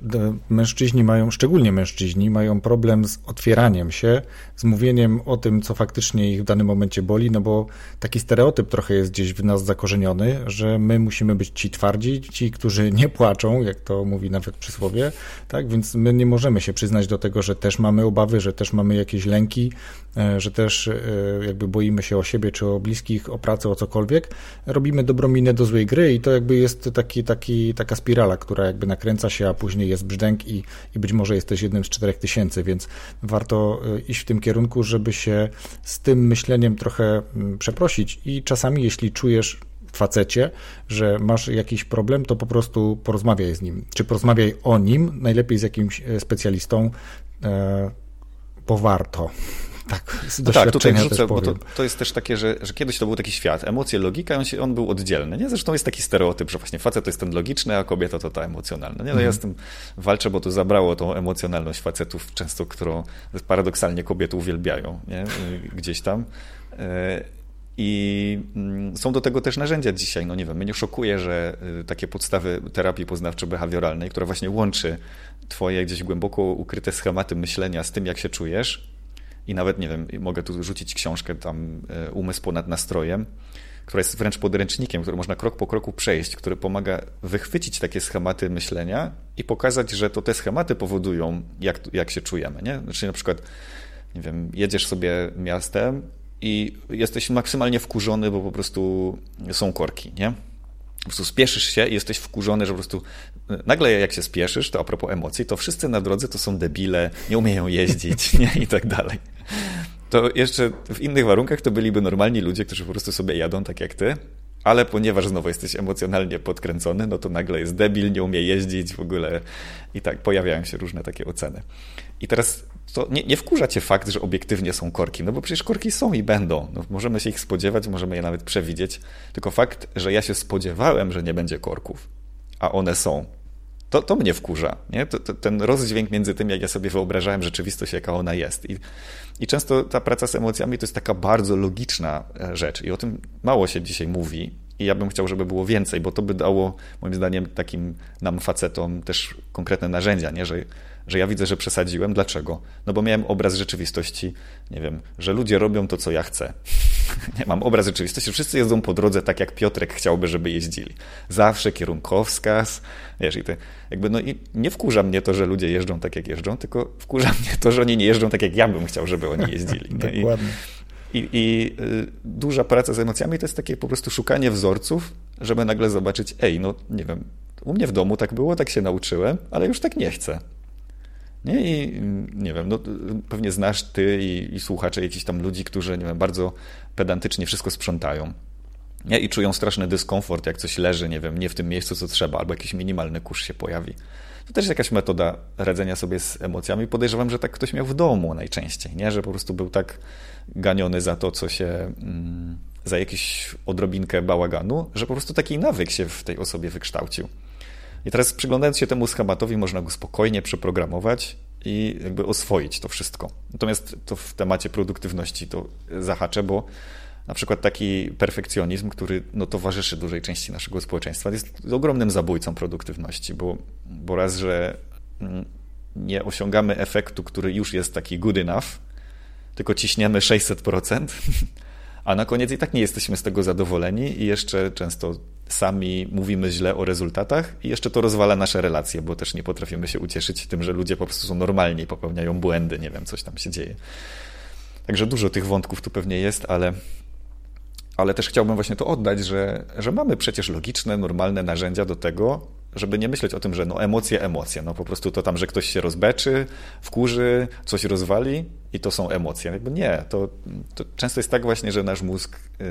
mężczyźni mają, szczególnie mężczyźni, mają problem z otwieraniem się, z mówieniem o tym, co faktycznie ich w danym momencie boli, no bo taki stereotyp trochę jest gdzieś w nas zakorzeniony, że my musimy być ci twardzi, ci, którzy nie płaczą, jak to mówi nawet przysłowie, tak? Więc my nie możemy się przyznać do tego, że też mamy obawy, że też mamy jakieś lęki, e, że też e, jakby boimy się o siebie, czy o bliskich, o pracę, o cokolwiek. Robimy dobrą minę do złej gry i to jakby jest taki, taki, taka spirala, która jakby nakręca się, a później jest brzdęk i, i być może jesteś jednym z czterech tysięcy, więc warto e, iść w tym kierunku, żeby się z tym myśleniem trochę mm, przeprosić i czasami jeśli czujesz facecie, że masz jakiś problem, to po prostu porozmawiaj z nim. Czy porozmawiaj o nim, najlepiej z jakimś e, specjalistą, e, bo warto. Tak, z no tak, tutaj wrzucę, bo to, to, jest też takie, że, że kiedyś to był taki świat, emocje, logika, on, się, on był oddzielny, nie? Zresztą jest taki stereotyp, że właśnie facet to jest ten logiczny, a kobieta to ta emocjonalna, nie? No ja z tym walczę, bo to zabrało tą emocjonalność facetów często, którą paradoksalnie kobiety uwielbiają, nie? Gdzieś tam. E, I mm, są do tego też narzędzia dzisiaj. No nie wiem, mnie szokuje, że y, takie podstawy terapii poznawczo-behawioralnej, która właśnie łączy twoje gdzieś głęboko ukryte schematy myślenia z tym, jak się czujesz, i nawet, nie wiem, mogę tu rzucić książkę tam e, Umysł ponad nastrojem, która jest wręcz podręcznikiem, który można krok po kroku przejść, który pomaga wychwycić takie schematy myślenia i pokazać, że to te schematy powodują, jak, jak się czujemy. Nie? Znaczy na przykład, nie wiem, jedziesz sobie miastem i jesteś maksymalnie wkurzony, bo po prostu są korki, nie? Po prostu spieszysz się i jesteś wkurzony, że po prostu nagle jak się spieszysz, to a propos emocji, to wszyscy na drodze to są debile, nie umieją jeździć nie? i tak dalej. To jeszcze w innych warunkach to byliby normalni ludzie, którzy po prostu sobie jadą tak jak ty, ale ponieważ znowu jesteś emocjonalnie podkręcony, no to nagle jest debil, nie umie jeździć w ogóle i tak pojawiają się różne takie oceny. I teraz to nie, nie wkurza cię fakt, że obiektywnie są korki, no bo przecież korki są i będą. No, możemy się ich spodziewać, możemy je nawet przewidzieć, tylko fakt, że ja się spodziewałem, że nie będzie korków, a one są, to, to mnie wkurza. Nie? To, to, ten rozdźwięk między tym, jak ja sobie wyobrażałem rzeczywistość, jaka ona jest. I, I często ta praca z emocjami to jest taka bardzo logiczna e, rzecz i o tym mało się dzisiaj mówi, I ja bym chciał, żeby było więcej, bo to by dało, moim zdaniem, takim nam facetom też konkretne narzędzia, nie? Że, że ja widzę, że przesadziłem. Dlaczego? No bo miałem obraz rzeczywistości, nie wiem, że ludzie robią to, co ja chcę. nie mam obraz rzeczywistości, wszyscy jeżdżą po drodze tak, jak Piotrek chciałby, żeby jeździli. Zawsze kierunkowskaz, wiesz, i ty, jakby, no i nie wkurza mnie to, że ludzie jeżdżą tak, jak jeżdżą, tylko wkurza mnie to, że oni nie jeżdżą tak, jak ja bym chciał, żeby oni jeździli. Dokładnie. I, I y, duża praca z emocjami to jest takie po prostu szukanie wzorców, żeby nagle zobaczyć, ej, no nie wiem, u mnie w domu tak było, tak się nauczyłem, ale już tak nie chcę. Nie? I nie wiem, no, pewnie znasz ty i, i słuchacze jakichś tam ludzi, którzy nie wiem, bardzo pedantycznie wszystko sprzątają. Nie? I czują straszny dyskomfort, jak coś leży, nie wiem, nie w tym miejscu, co trzeba, albo jakiś minimalny kurz się pojawi. To też jakaś metoda radzenia sobie z emocjami. Podejrzewam, że tak ktoś miał w domu najczęściej, nie? że po prostu był tak ganiony za to, co się, mm, za jakąś odrobinkę bałaganu, że po prostu taki nawyk się w tej osobie wykształcił. I teraz przyglądając się temu schematowi, można go spokojnie przeprogramować i jakby oswoić to wszystko. Natomiast to w temacie produktywności to zahaczę, bo na przykład taki perfekcjonizm, który no, towarzyszy dużej części naszego społeczeństwa, jest ogromnym zabójcą produktywności, bo, bo raz, że mm, nie osiągamy efektu, który już jest taki good enough, tylko ciśniemy 600%, a na koniec i tak nie jesteśmy z tego zadowoleni i jeszcze często sami mówimy źle o rezultatach i jeszcze to rozwala nasze relacje, bo też nie potrafimy się ucieszyć tym, że ludzie po prostu są normalni popełniają błędy, nie wiem, coś tam się dzieje. Także dużo tych wątków tu pewnie jest, ale, ale też chciałbym właśnie to oddać, że, że mamy przecież logiczne, normalne narzędzia do tego, żeby nie myśleć o tym, że no emocje, emocje, no po prostu to tam, że ktoś się rozbeczy, wkurzy, coś rozwali i to są emocje. Jakby nie, to, to często jest tak właśnie, że nasz mózg y,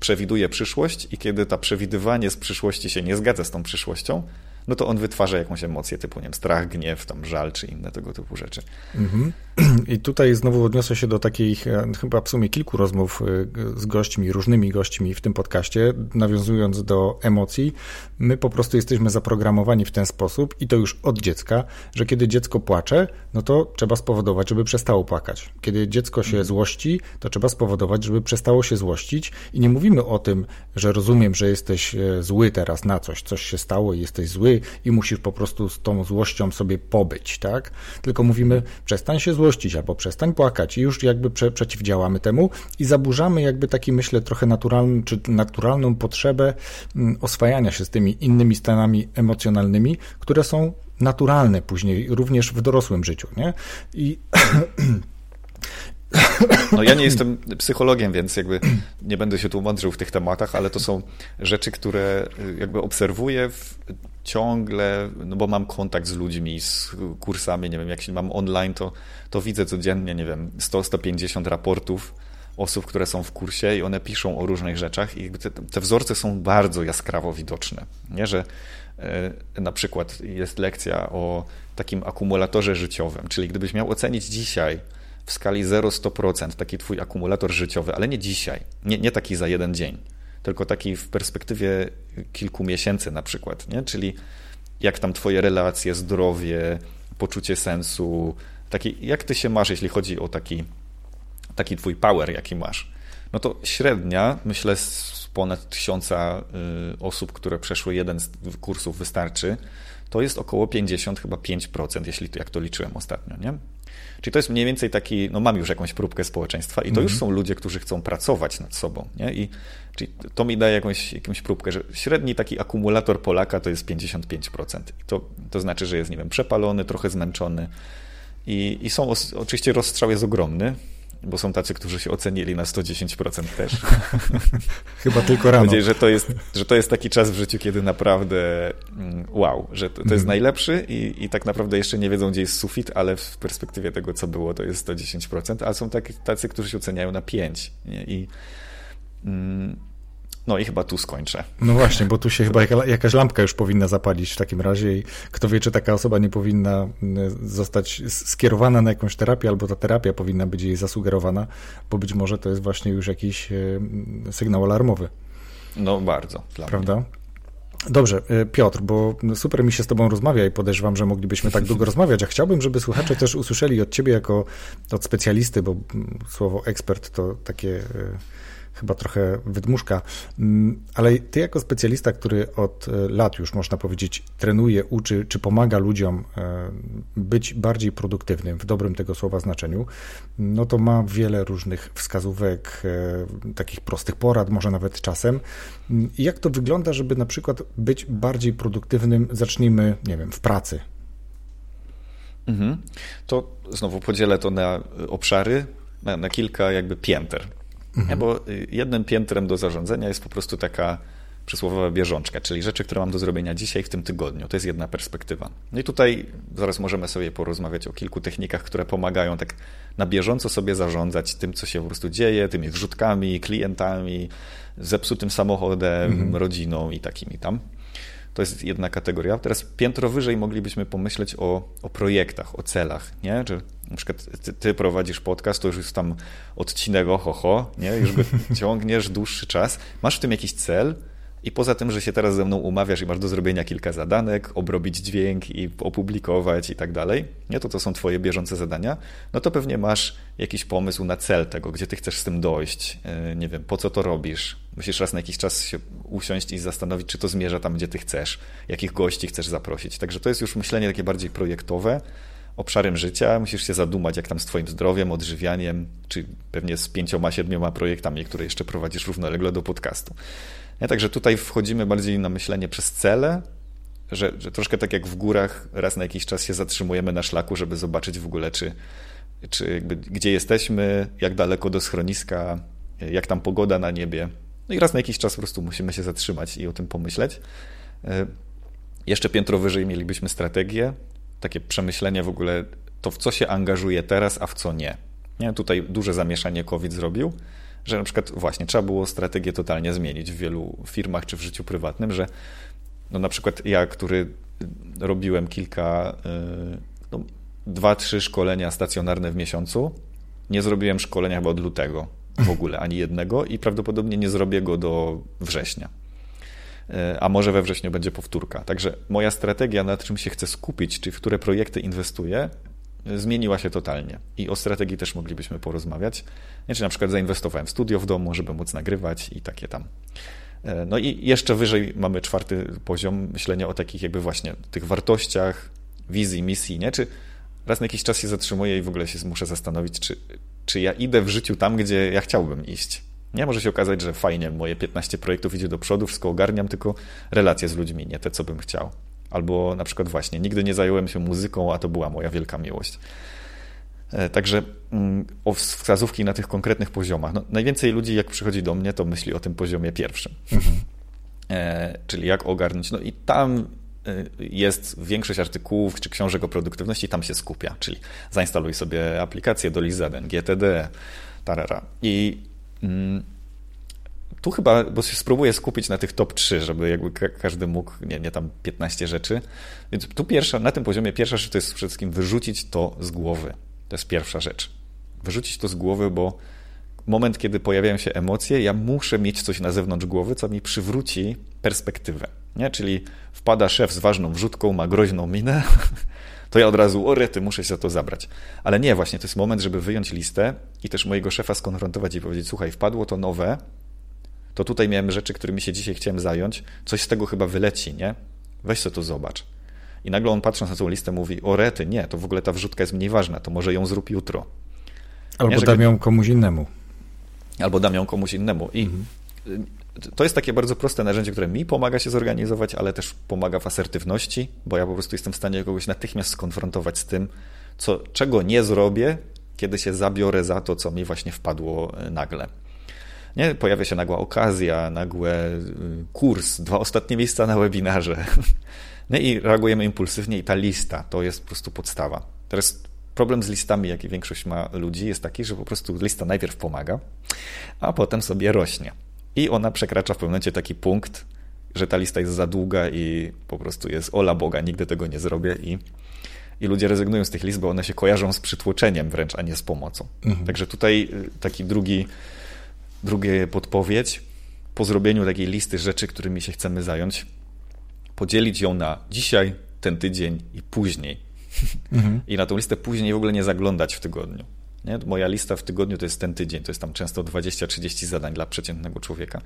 przewiduje przyszłość i kiedy ta przewidywanie z przyszłości się nie zgadza z tą przyszłością, no to on wytwarza jakąś emocję typu, nie wiem, strach, gniew, tam żal czy inne tego typu rzeczy. Mhm. I tutaj znowu odniosę się do takich e, chyba w sumie kilku rozmów e, z gośćmi, różnymi gośćmi w tym podcaście, nawiązując do emocji. My po prostu jesteśmy zaprogramowani w ten sposób i to już od dziecka, że kiedy dziecko płacze, no to trzeba spowodować, żeby przestało płakać. Kiedy dziecko się mhm. złości, to trzeba spowodować, żeby przestało się złościć i nie mówimy o tym, że rozumiem, że jesteś e, zły teraz na coś, coś się stało i jesteś zły i musisz po prostu z tą złością sobie pobyć, tak? Tylko mówimy, przestań się złościć albo przestań płakać i już jakby prze, przeciwdziałamy temu i zaburzamy jakby taki, myślę, trochę naturalny, czy naturalną potrzebę mm, oswajania się z tymi innymi stanami emocjonalnymi, które są naturalne później również w dorosłym życiu, nie? I No ja nie jestem psychologiem, więc jakby nie będę się tłumaczył w tych tematach, ale to są rzeczy, które jakby obserwuję w, ciągle, no bo mam kontakt z ludźmi, z kursami, nie wiem, jak się mam online, to, to widzę codziennie, nie wiem, 100-150 raportów osób, które są w kursie i one piszą o różnych rzeczach i te, te wzorce są bardzo jaskrawo widoczne, nie, że e, na przykład jest lekcja o takim akumulatorze życiowym, czyli gdybyś miał ocenić dzisiaj w skali 0-100% taki twój akumulator życiowy, ale nie dzisiaj, nie, nie taki za jeden dzień, tylko taki w perspektywie kilku miesięcy na przykład, nie? czyli jak tam twoje relacje, zdrowie, poczucie sensu, taki, jak ty się masz, jeśli chodzi o taki, taki twój power, jaki masz. No to średnia, myślę, z ponad tysiąca y, osób, które przeszły jeden z kursów wystarczy, to jest około 50, chyba 5%, jeśli to, jak to liczyłem ostatnio, nie? Czyli to jest mniej więcej taki, no mam już jakąś próbkę społeczeństwa i to już mhm. są ludzie, którzy chcą pracować nad sobą, nie? I czyli to mi daje jakąś, jakąś próbkę, że średni taki akumulator Polaka to jest 55%. I to, to znaczy, że jest, nie wiem, przepalony, trochę zmęczony. I, i są, oczywiście rozstrzał jest ogromny, bo są tacy, którzy się ocenili na 110% też. Chyba tylko rano. Mam że to, jest, że to jest taki czas w życiu, kiedy naprawdę mm, wow, że to, to jest mm. najlepszy i, i tak naprawdę jeszcze nie wiedzą, gdzie jest sufit, ale w perspektywie tego, co było, to jest 110%, a są tak, tacy, którzy się oceniają na 5%. Nie? I mm, no i chyba tu skończę. No właśnie, bo tu się chyba jakaś lampka już powinna zapalić w takim razie i kto wie, czy taka osoba nie powinna mm, zostać skierowana na jakąś terapię, albo ta terapia powinna być jej zasugerowana, bo być może to jest właśnie już jakiś e, sygnał alarmowy. No bardzo. Prawda? Mnie. Dobrze, e, Piotr, bo super mi się z Tobą rozmawia i podejrzewam, że moglibyśmy tak długo rozmawiać, a chciałbym, żeby słuchacze też usłyszeli od Ciebie jako od specjalisty, bo słowo ekspert to takie e, chyba trochę wydmuszka, mm, ale ty jako specjalista, który od e, lat już można powiedzieć trenuje, uczy, czy pomaga ludziom e, być bardziej produktywnym w dobrym tego słowa znaczeniu, no to ma wiele różnych wskazówek, e, takich prostych porad, może nawet czasem. Mm, jak to wygląda, żeby na przykład być bardziej produktywnym, zacznijmy, nie wiem, w pracy? Mhm. To znowu podzielę to na obszary, na, na kilka jakby pięter. Mhm. Bo jednym piętrem do zarządzania jest po prostu taka przysłowiowa bieżączka, czyli rzeczy, które mam do zrobienia dzisiaj, w tym tygodniu. To jest jedna perspektywa. No i tutaj zaraz możemy sobie porozmawiać o kilku technikach, które pomagają tak na bieżąco sobie zarządzać tym, co się po prostu dzieje, tymi wrzutkami, klientami, zepsutym samochodem, mhm. rodziną i takimi tam. To jest jedna kategoria. Teraz piętro wyżej moglibyśmy pomyśleć o, o projektach, o celach, nie? Że na przykład ty, ty, prowadzisz podcast, to już jest tam odcinek oho, ho, nie? Już go ciągniesz dłuższy czas. Masz w tym jakiś cel, i poza tym, że się teraz ze mną umawiasz i masz do zrobienia kilka zadanek, obrobić dźwięk i opublikować i tak dalej, nie, to to są twoje bieżące zadania, no to pewnie masz jakiś pomysł na cel tego, gdzie ty chcesz z tym dojść, e, nie wiem, po co to robisz. Musisz raz na jakiś czas się usiąść i zastanowić, czy to zmierza tam, gdzie ty chcesz, jakich gości chcesz zaprosić. Także to jest już myślenie takie bardziej projektowe, obszarem życia, musisz się zadumać, jak tam z Twoim zdrowiem, odżywianiem, czy pewnie z pięcioma, siedmioma projektami, które jeszcze prowadzisz równolegle do podcastu. Nie? Także tutaj wchodzimy bardziej na myślenie przez cele, że, że troszkę tak jak w górach, raz na jakiś czas się zatrzymujemy na szlaku, żeby zobaczyć w ogóle, czy, czy jakby, gdzie jesteśmy, jak daleko do schroniska, jak tam pogoda na niebie. No i raz na jakiś czas po prostu musimy się zatrzymać i o tym pomyśleć. E, jeszcze piętro wyżej mielibyśmy strategię, takie przemyślenie w ogóle to, w co się angażuje teraz, a w co nie. nie? Tutaj duże zamieszanie COVID zrobił, że na przykład właśnie trzeba było strategię totalnie zmienić w wielu firmach czy w życiu prywatnym, że no na przykład ja, który robiłem kilka, y, no, dwa, trzy szkolenia stacjonarne w miesiącu, nie zrobiłem szkolenia chyba od lutego w ogóle, ani jednego i prawdopodobnie nie zrobię go do września. Y, a może we wrześniu będzie powtórka. Także moja strategia, na czym się chcę skupić, czy w które projekty inwestuję, zmieniła się totalnie. I o strategii też moglibyśmy porozmawiać. Nie, czy na przykład zainwestowałem w studio w domu, żeby móc nagrywać i takie tam. E, no i jeszcze wyżej mamy czwarty poziom myślenia o takich jakby właśnie tych wartościach, wizji, misji, nie? Czy raz na jakiś czas się zatrzymuję i w ogóle się muszę zastanowić, czy, czy ja idę w życiu tam, gdzie ja chciałbym iść. Nie może się okazać, że fajnie, moje 15 projektów idzie do przodu, wszystko ogarniam, tylko relacje z ludźmi, nie te, co bym chciał. Albo na przykład właśnie, nigdy nie zająłem się muzyką, a to była moja wielka miłość. E, także mm, o wskazówki na tych konkretnych poziomach. No, najwięcej ludzi, jak przychodzi do mnie, to myśli o tym poziomie pierwszym. Mhm. E, czyli jak ogarnąć. No i tam e, jest większość artykułów czy książek o produktywności, tam się skupia. Czyli zainstaluj sobie aplikację do list zadań, GTD, tarara. I tu chyba, bo się spróbuję skupić na tych top 3, żeby jakby każdy mógł, nie, nie tam 15 rzeczy. Więc tu pierwsza, na tym poziomie pierwsza rzecz to jest przede wszystkim wyrzucić to z głowy. To jest pierwsza rzecz. Wyrzucić to z głowy, bo moment, kiedy pojawiają się emocje, ja muszę mieć coś na zewnątrz głowy, co mi przywróci perspektywę. Nie? Czyli wpada szef z ważną wrzutką, ma groźną minę, to ja od razu, o rety, muszę się za to zabrać. Ale nie, właśnie to jest moment, żeby wyjąć listę i też mojego szefa skonfrontować i powiedzieć, słuchaj, wpadło to nowe, to tutaj miałem rzeczy, którymi się dzisiaj chciałem zająć, coś z tego chyba wyleci, nie? Weź sobie to zobacz. I nagle on patrząc na tą listę mówi, o rety, nie, to w ogóle ta wrzutka jest mniej ważna, to może ją zrób jutro. Albo dam ją komuś innemu. Albo dam ją komuś innemu. I mhm. To jest takie bardzo proste narzędzie, które mi pomaga się zorganizować, ale też pomaga w asertywności, bo ja po prostu jestem w stanie kogoś natychmiast skonfrontować z tym, co, czego nie zrobię, kiedy się zabiorę za to, co mi właśnie wpadło e, nagle. Nie? Pojawia się nagła okazja, nagłe y, kurs, dwa ostatnie miejsca na webinarze. No i reagujemy impulsywnie i ta lista to jest po prostu podstawa. Teraz problem z listami, jaki większość ma ludzi, jest taki, że po prostu lista najpierw pomaga, a potem sobie rośnie. I ona przekracza w pewnym momencie taki punkt, że ta lista jest za długa i po prostu jest ola Boga, nigdy tego nie zrobię i, i ludzie rezygnują z tych list, bo one się kojarzą z przytłoczeniem wręcz, a nie z pomocą. Mhm. Także tutaj y, taki drugi drugie podpowiedź, po zrobieniu takiej listy rzeczy, którymi się chcemy zająć, podzielić ją na dzisiaj, ten tydzień i później. Mhm. I na tą listę później w ogóle nie zaglądać w tygodniu. Nie? Moja lista w tygodniu to jest ten tydzień, to jest tam często 20-30 zadań dla przeciętnego człowieka.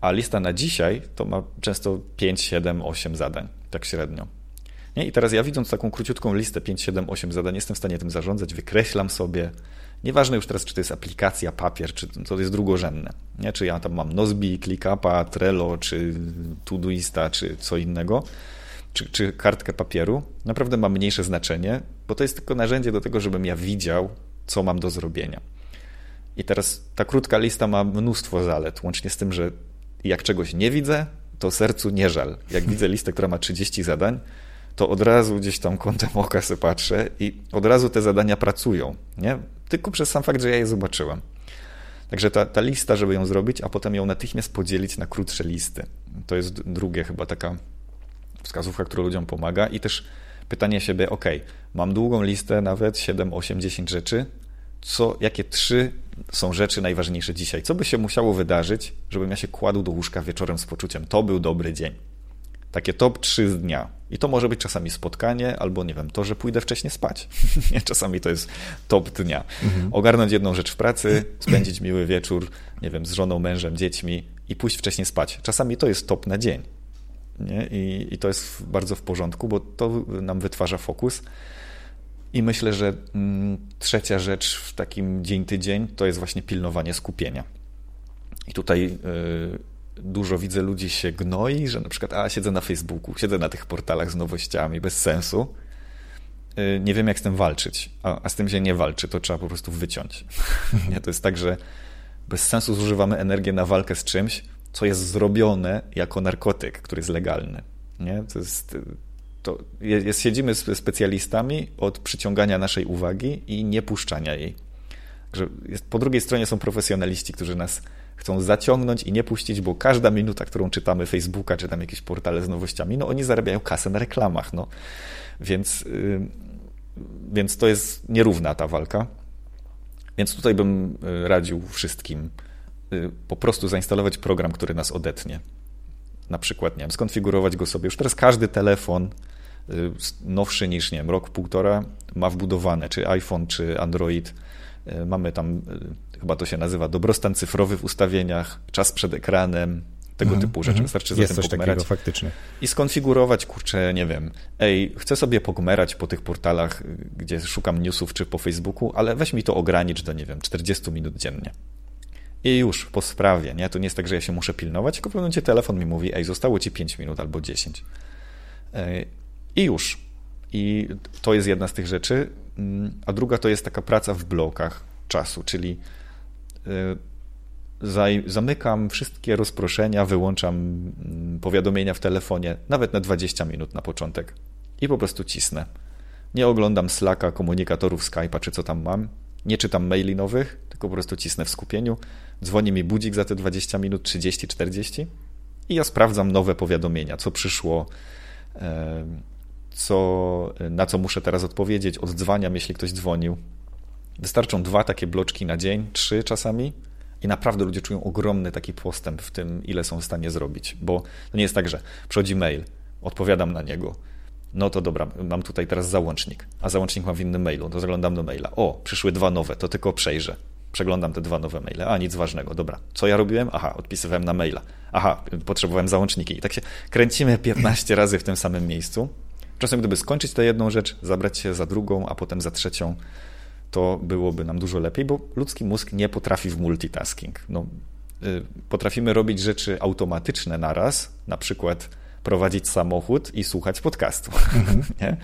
A lista na dzisiaj to ma często 5, 7, 8 zadań, tak średnio. Nie? I teraz ja widząc taką króciutką listę 5, 7, 8 zadań, jestem w stanie tym zarządzać, wykreślam sobie. Nieważne już teraz, czy to jest aplikacja, papier, czy to jest drugorzędne. Nie? Czy ja tam mam Nozbi, ClickUpa, Trello, czy Todoista, czy co innego, czy, czy kartkę papieru. Naprawdę ma mniejsze znaczenie, bo to jest tylko narzędzie do tego, żebym ja widział, co mam do zrobienia. I teraz ta krótka lista ma mnóstwo zalet, łącznie z tym, że jak czegoś nie widzę, to sercu nie żal. Jak widzę listę, która ma 30 zadań, to od razu gdzieś tam kątem oka sobie patrzę i od razu te zadania pracują. Nie? Tylko przez sam fakt, że ja je zobaczyłem. Także ta, ta lista, żeby ją zrobić, a potem ją natychmiast podzielić na krótsze listy. To jest drugie chyba taka wskazówka, która ludziom pomaga i też pytanie siebie, ok, mam długą listę, nawet 7, 8, 10 rzeczy, co, jakie trzy są rzeczy najważniejsze dzisiaj? Co by się musiało wydarzyć, żebym ja się kładł do łóżka wieczorem z poczuciem, to był dobry dzień. Takie top 3 z dnia. I to może być czasami spotkanie, albo nie wiem, to, że pójdę wcześniej spać. czasami to jest top dnia. Mhm. Ogarnąć jedną rzecz w pracy, spędzić miły wieczór, nie wiem, z żoną, mężem, dziećmi i pójść wcześniej spać. Czasami to jest top na dzień. Nie? I, I to jest bardzo w porządku, bo to nam wytwarza fokus. I myślę, że mm, trzecia rzecz w takim dzień tydzień to jest właśnie pilnowanie skupienia. I tutaj y, dużo widzę ludzi się gnoi, że na przykład a siedzę na Facebooku, siedzę na tych portalach z nowościami bez sensu. Y, nie wiem jak z tym walczyć, a, a, z tym się nie walczy, to trzeba po prostu wyciąć. to jest tak, że bez sensu zużywamy energię na walkę z czymś, co jest zrobione jako narkotyk, który jest legalny. Nie? To jest to jest, siedzimy z specjalistami od przyciągania naszej uwagi i nie puszczania jej. Że jest, po drugiej stronie są profesjonaliści, którzy nas chcą zaciągnąć i nie puścić, bo każda minuta, którą czytamy Facebooka, czy tam jakieś portale z nowościami, no oni zarabiają kasę na reklamach, no. Więc, yy, więc to jest nierówna ta walka. Więc tutaj bym y, radził wszystkim po prostu zainstalować program, który nas odetnie. Na przykład, nie wiem, skonfigurować go sobie. Już teraz każdy telefon Y, nowszy niż, nie wiem, rok, półtora, ma wbudowane, czy iPhone, czy Android. Y, mamy tam, y, chyba to się nazywa dobrostan cyfrowy w ustawieniach, czas przed ekranem, tego mm, typu rzeczy. Mm, Wystarczy jest za tym pogmerać. faktycznie. I skonfigurować, kurczę, nie wiem, ej, chcę sobie pogmerać po tych portalach, gdzie szukam newsów, czy po Facebooku, ale weź mi to ogranicz do, nie wiem, 40 minut dziennie. I już, po sprawie, nie? To nie jest tak, że ja się muszę pilnować, tylko w pewnym momencie telefon mi mówi, ej, zostało ci 5 minut albo 10. I już. I to jest jedna z tych rzeczy. Mm, a druga to jest taka praca w blokach czasu, czyli y, zamykam wszystkie rozproszenia, wyłączam mm, powiadomienia w telefonie, nawet na 20 minut na początek i po prostu cisnę. Nie oglądam Slacka, komunikatorów Skype'a czy co tam mam. Nie czytam maili nowych, tylko po prostu cisnę w skupieniu. Dzwoni mi budzik za te 20 minut, 30, 40 i ja sprawdzam nowe powiadomienia, co przyszło, co, na co muszę teraz odpowiedzieć, oddzwaniam, jeśli ktoś dzwonił. Wystarczą dwa takie bloczki na dzień, trzy czasami i naprawdę ludzie czują ogromny taki postęp w tym, ile są w stanie zrobić, bo to nie jest tak, że przychodzi mail, odpowiadam na niego, no to dobra, mam tutaj teraz załącznik, a załącznik mam w innym mailu, to zaglądam do maila. O, przyszły dwa nowe, to tylko przejrzę. Przeglądam te dwa nowe maile. A, nic ważnego, dobra. Co ja robiłem? Aha, odpisywałem na maila. Aha, potrzebowałem załączniki. I tak się kręcimy 15 razy w tym samym miejscu. Czasem, gdyby skończyć tę jedną rzecz, zabrać się za drugą, a potem za trzecią, to byłoby nam dużo lepiej, bo ludzki mózg nie potrafi w multitasking. No, y, potrafimy robić rzeczy automatyczne naraz, na przykład prowadzić samochód i słuchać podcastu. Mhm. nie?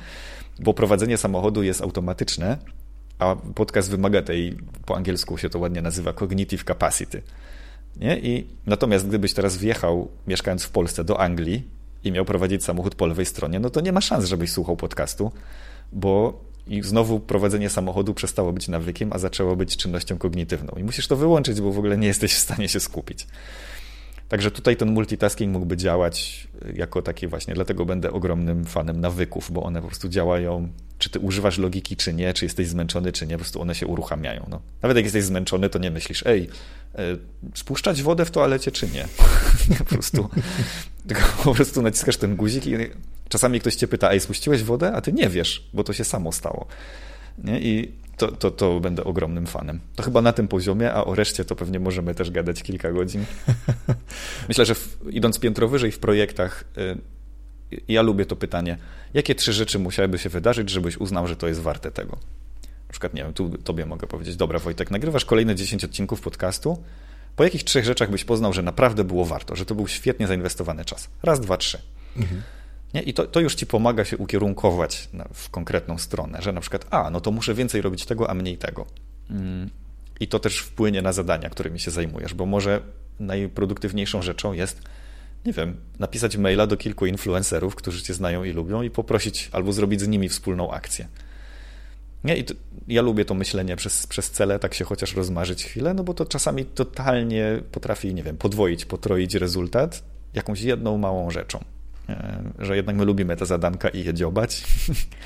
Bo prowadzenie samochodu jest automatyczne, a podcast wymaga tej, po angielsku się to ładnie nazywa cognitive capacity. Nie? I natomiast gdybyś teraz wjechał, mieszkając w Polsce, do Anglii i miał prowadzić samochód po lewej stronie, no to nie ma szans, żebyś słuchał podcastu, bo i znowu prowadzenie samochodu przestało być nawykiem, a zaczęło być czynnością kognitywną. I musisz to wyłączyć, bo w ogóle nie jesteś w stanie się skupić. Także tutaj ten multitasking mógłby działać jako taki właśnie, dlatego będę ogromnym fanem nawyków, bo one po prostu działają, czy ty używasz logiki, czy nie, czy jesteś zmęczony, czy nie, po prostu one się uruchamiają. No. Nawet jak jesteś zmęczony, to nie myślisz, ej, e, spuszczać wodę w toalecie, czy nie? po prostu, tylko po prostu naciskasz ten guzik i czasami ktoś cię pyta, ej, spuściłeś wodę, a ty nie wiesz, bo to się samo stało. Nie? I to, to, to będę ogromnym fanem. To chyba na tym poziomie, a o reszcie to pewnie możemy też gadać kilka godzin. Myślę, że w, idąc piętro wyżej w projektach, y, ja lubię to pytanie, jakie trzy rzeczy musiałyby się wydarzyć, żebyś uznał, że to jest warte tego? Na przykład, nie wiem, tu tobie mogę powiedzieć, dobra Wojtek, nagrywasz kolejne 10 odcinków podcastu, po jakich trzech rzeczach byś poznał, że naprawdę było warto, że to był świetnie zainwestowany czas? Raz, dwa, trzy. Mhm. Nie? I to, to już ci pomaga się ukierunkować na, w konkretną stronę, że na przykład, a, no to muszę więcej robić tego, a mniej tego. Mm. I to też wpłynie na zadania, którymi się zajmujesz, bo może najproduktywniejszą rzeczą jest, nie wiem, napisać maila do kilku influencerów, którzy cię znają i lubią i poprosić albo zrobić z nimi wspólną akcję. Nie? I to, ja lubię to myślenie przez, przez cele, tak się chociaż rozmarzyć chwilę, no bo to czasami totalnie potrafi, nie wiem, podwoić, potroić rezultat jakąś jedną małą rzeczą. E, że jednak my lubimy te zadanka i je dziobać,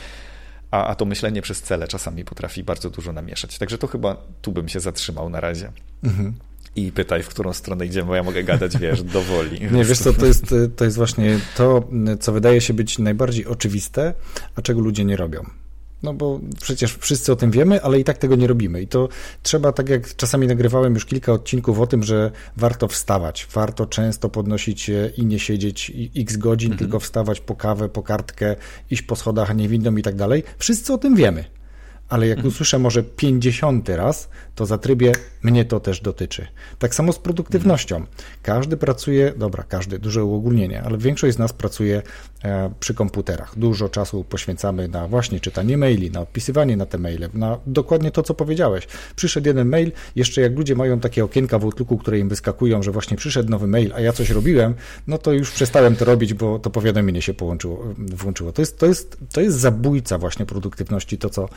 a, a to myślenie przez cele czasami potrafi bardzo dużo namieszać. Także to chyba tu bym się zatrzymał na razie. Mhm. I pytaj, w którą stronę idziemy, bo ja mogę gadać, wiesz, dowoli. Nie, wiesz co, to jest, to jest właśnie to, co wydaje się być najbardziej oczywiste, a czego ludzie nie robią. No bo przecież wszyscy o tym wiemy, ale i tak tego nie robimy. I to trzeba, tak jak czasami nagrywałem już kilka odcinków o tym, że warto wstawać, warto często podnosić się i nie siedzieć x godzin, mhm. tylko wstawać po kawę, po kartkę, iść po schodach, a nie windą i tak dalej. Wszyscy o tym wiemy ale jak mhm. usłyszę może pięćdziesiąty raz, to zatrybie mnie to też dotyczy. Tak samo z produktywnością. Każdy pracuje, dobra, każdy, duże uogólnienie, ale większość z nas pracuje e, przy komputerach. Dużo czasu poświęcamy na właśnie czytanie maili, na odpisywanie na te maile, na dokładnie to, co powiedziałeś. Przyszedł jeden mail, jeszcze jak ludzie mają takie okienka w Outlooku, które im wyskakują, że właśnie przyszedł nowy mail, a ja coś robiłem, no to już przestałem to robić, bo to powiadomienie się połączyło, włączyło. To jest, to jest, to jest zabójca właśnie produktywności, to co,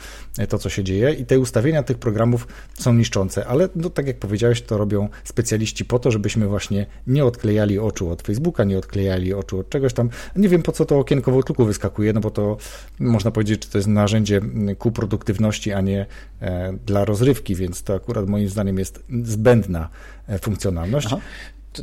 to, co się dzieje i te ustawienia tych programów są niszczące, ale no, tak jak powiedziałeś, to robią specjaliści po to, żebyśmy właśnie nie odklejali oczu od Facebooka, nie odklejali oczu od czegoś tam. Nie wiem, po co to okienko w wyskakuje, no bo to można powiedzieć, że to jest narzędzie ku produktywności, a nie e, dla rozrywki, więc to akurat moim zdaniem jest zbędna e, funkcjonalność. Aha.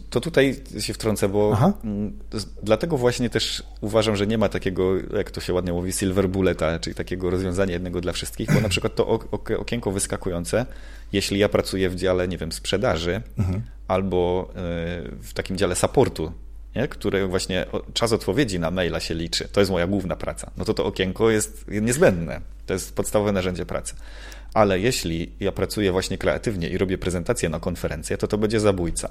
To tutaj się wtrącę, bo Aha. Mm, dlatego właśnie też uważam, że nie ma takiego, jak to się ładnie mówi, silver bulleta, czyli takiego rozwiązania jednego dla wszystkich, bo na przykład to okienko wyskakujące, jeśli ja pracuję w dziale, nie wiem, sprzedaży mhm. albo e, w takim dziale supportu, nie? które właśnie czas odpowiedzi na maila się liczy, to jest moja główna praca, no to to okienko jest niezbędne. To jest podstawowe narzędzie pracy. Ale jeśli ja pracuję właśnie kreatywnie i robię prezentację na konferencję, to to będzie zabójca.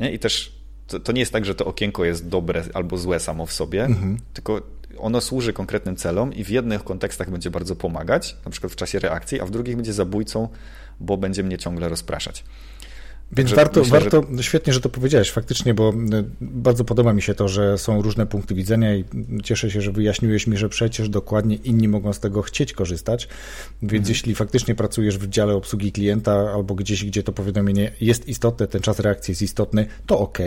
Nie? I też to, to, nie jest tak, że to okienko jest dobre albo złe samo w sobie, mhm. tylko ono służy konkretnym celom i w jednych kontekstach będzie bardzo pomagać, na przykład w czasie reakcji, a w drugich będzie zabójcą, bo będzie mnie ciągle rozpraszać. Więc warto, myślę, warto że... świetnie, że to powiedziałeś faktycznie, bo y, bardzo podoba mi się to, że są różne punkty widzenia i cieszę się, że wyjaśniłeś mi, że przecież dokładnie inni mogą z tego chcieć korzystać. Więc mhm. jeśli faktycznie pracujesz w dziale obsługi klienta albo gdzieś, gdzie to powiadomienie jest istotne, ten czas reakcji jest istotny, to ok,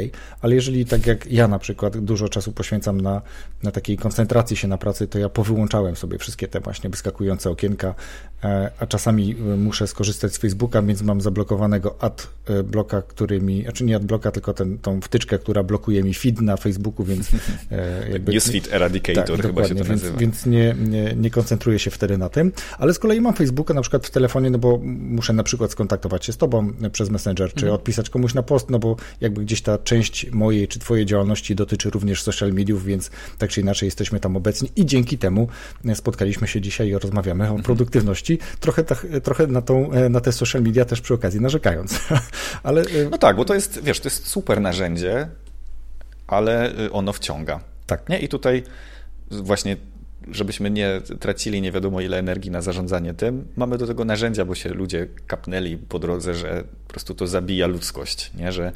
ale jeżeli tak jak ja na przykład dużo czasu poświęcam na, na takiej koncentracji się na pracy, to ja powyłączałem sobie wszystkie te właśnie wyskakujące okienka, e, a czasami y, muszę skorzystać z Facebooka, więc mam zablokowanego ad bloka, który mi, znaczy nie adblocka, tylko ten, tą wtyczkę, która blokuje mi feed na Facebooku, więc e, jakby... Newsfeed Eradicator tak, chyba się to nazywa. Więc, więc nie, nie, nie koncentruję się wtedy na tym, ale z kolei mam Facebooka na przykład w telefonie, no bo muszę na przykład skontaktować się z tobą przez Messenger, czy mhm. odpisać komuś na post, no bo jakby gdzieś ta część mojej czy twojej działalności dotyczy również social mediów, więc tak czy inaczej jesteśmy tam obecni i dzięki temu spotkaliśmy się dzisiaj i rozmawiamy o mhm. produktywności, trochę, tak, trochę na, tą, e, na te social media też przy okazji narzekając. Ale... Y, no tak, bo to jest, wiesz, to jest super narzędzie, ale y, ono wciąga. Tak. Nie? I tutaj właśnie żebyśmy nie tracili nie wiadomo ile energii na zarządzanie tym, mamy do tego narzędzia, bo się ludzie kapnęli po drodze, że po prostu to zabija ludzkość, nie? że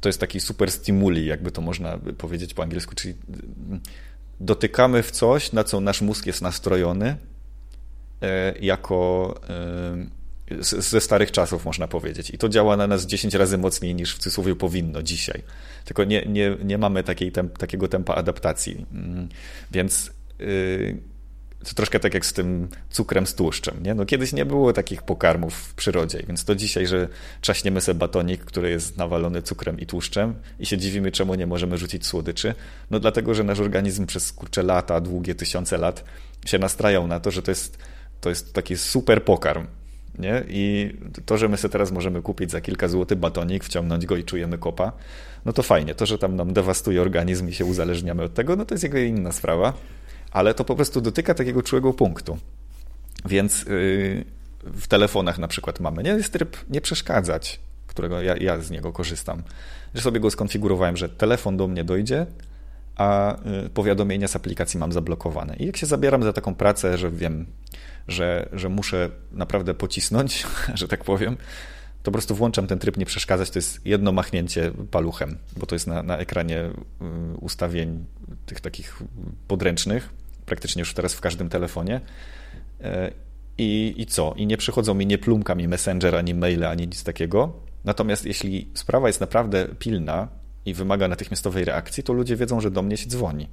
to jest taki super stimuli, jakby to można powiedzieć po angielsku, czyli y, dotykamy w coś, na co nasz mózg jest nastrojony, jako ze starych czasów, można powiedzieć. I to działa na nas 10 razy mocniej niż w cudzysłowie powinno dzisiaj. Tylko nie, nie, nie mamy takiej temp, takiego tempa adaptacji. Mm, więc yy, to troszkę tak jak z tym cukrem z tłuszczem. Nie? No, kiedyś nie było takich pokarmów w przyrodzie, więc to dzisiaj, że czaśniemy sobie batonik, który jest nawalony cukrem i tłuszczem i się dziwimy, czemu nie możemy rzucić słodyczy, no dlatego, że nasz organizm przez kurcze lata, długie tysiące lat się nastrajał na to, że to jest to jest taki super pokarm. Nie? I to, że my sobie teraz możemy kupić za kilka złotych batonik, wciągnąć go i czujemy kopa, no to fajnie. To, że tam nam dewastuje organizm i się uzależniamy od tego, no to jest jakby inna sprawa, ale to po prostu dotyka takiego czułego punktu. Więc yy, w telefonach na przykład mamy, nie? Jest tryb nie przeszkadzać, którego ja, ja z niego korzystam. Że sobie go skonfigurowałem, że telefon do mnie dojdzie, a y, powiadomienia z aplikacji mam zablokowane. I jak się zabieram za taką pracę, że wiem, że, że muszę naprawdę pocisnąć, że tak powiem, to po prostu włączam ten tryb nie przeszkadzać, to jest jedno machnięcie paluchem, bo to jest na, na ekranie y, ustawień tych takich podręcznych, praktycznie już teraz w każdym telefonie. E, I, I co? I nie przychodzą mi, nie plumka mi Messenger, ani maile, ani nic takiego. Natomiast jeśli sprawa jest naprawdę pilna i wymaga natychmiastowej reakcji, to ludzie wiedzą, że do mnie się dzwoni.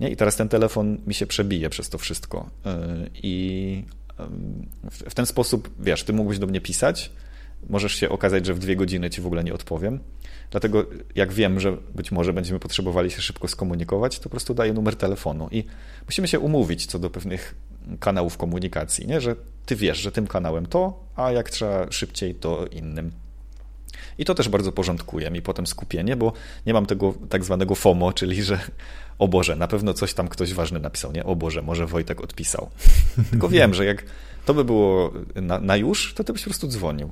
Nie? I teraz ten telefon mi się przebije przez to wszystko. E, I w ten sposób, wiesz, ty mógłbyś do mnie pisać, możesz się okazać, że w dwie godziny ci w ogóle nie odpowiem. Dlatego, jak wiem, że być może będziemy potrzebowali się szybko skomunikować, to po prostu daję numer telefonu i musimy się umówić co do pewnych kanałów komunikacji, nie? że ty wiesz, że tym kanałem to, a jak trzeba szybciej, to innym. I to też bardzo porządkuje mi potem skupienie, bo nie mam tego tak zwanego FOMO, czyli że o Boże, na pewno coś tam ktoś ważny napisał, nie? O Boże, może Wojtek odpisał. Tylko wiem, że jak to by było na, na już, to ty byś po prostu dzwonił.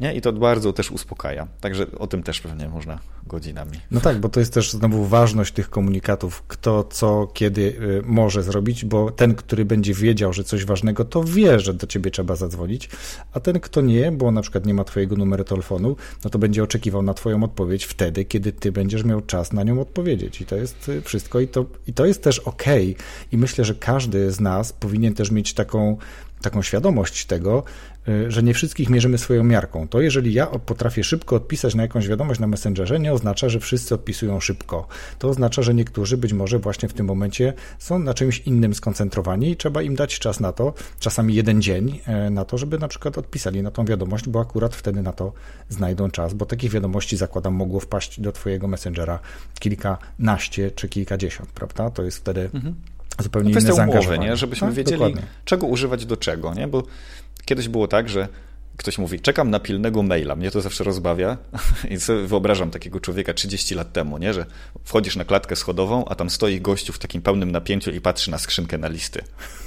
Nie? I to bardzo też uspokaja. Także o tym też pewnie można godzinami. No tak, bo to jest też znowu ważność tych komunikatów, kto co, kiedy y, może zrobić, bo ten, który będzie wiedział, że coś ważnego, to wie, że do ciebie trzeba zadzwonić, a ten, kto nie, bo na przykład nie ma twojego numeru telefonu, no to będzie oczekiwał na twoją odpowiedź wtedy, kiedy ty będziesz miał czas na nią odpowiedzieć. I to jest y, wszystko i to, i to jest też ok. I myślę, że każdy z nas powinien też mieć taką taką świadomość tego, y, że nie wszystkich mierzymy swoją miarką. To jeżeli ja potrafię szybko odpisać na jakąś wiadomość na Messengerze, nie oznacza, że wszyscy odpisują szybko. To oznacza, że niektórzy być może właśnie w tym momencie są na czymś innym skoncentrowani i trzeba im dać czas na to, czasami jeden dzień e, na to, żeby na przykład odpisali na tą wiadomość, bo akurat wtedy na to znajdą czas, bo takich wiadomości zakładam mogło wpaść do twojego Messengera kilkanaście czy kilkadziesiąt, prawda? To jest wtedy mhm zupełnie no, inne umowy, nie? żebyśmy tak? wiedzieli, Dokładnie. czego używać do czego, nie? bo kiedyś było tak, że ktoś mówi, czekam na pilnego maila, mnie to zawsze rozbawia i sobie wyobrażam takiego człowieka 30 lat temu, nie? że wchodzisz na klatkę schodową, a tam stoi gościu w takim pełnym napięciu i patrzy na skrzynkę na listy.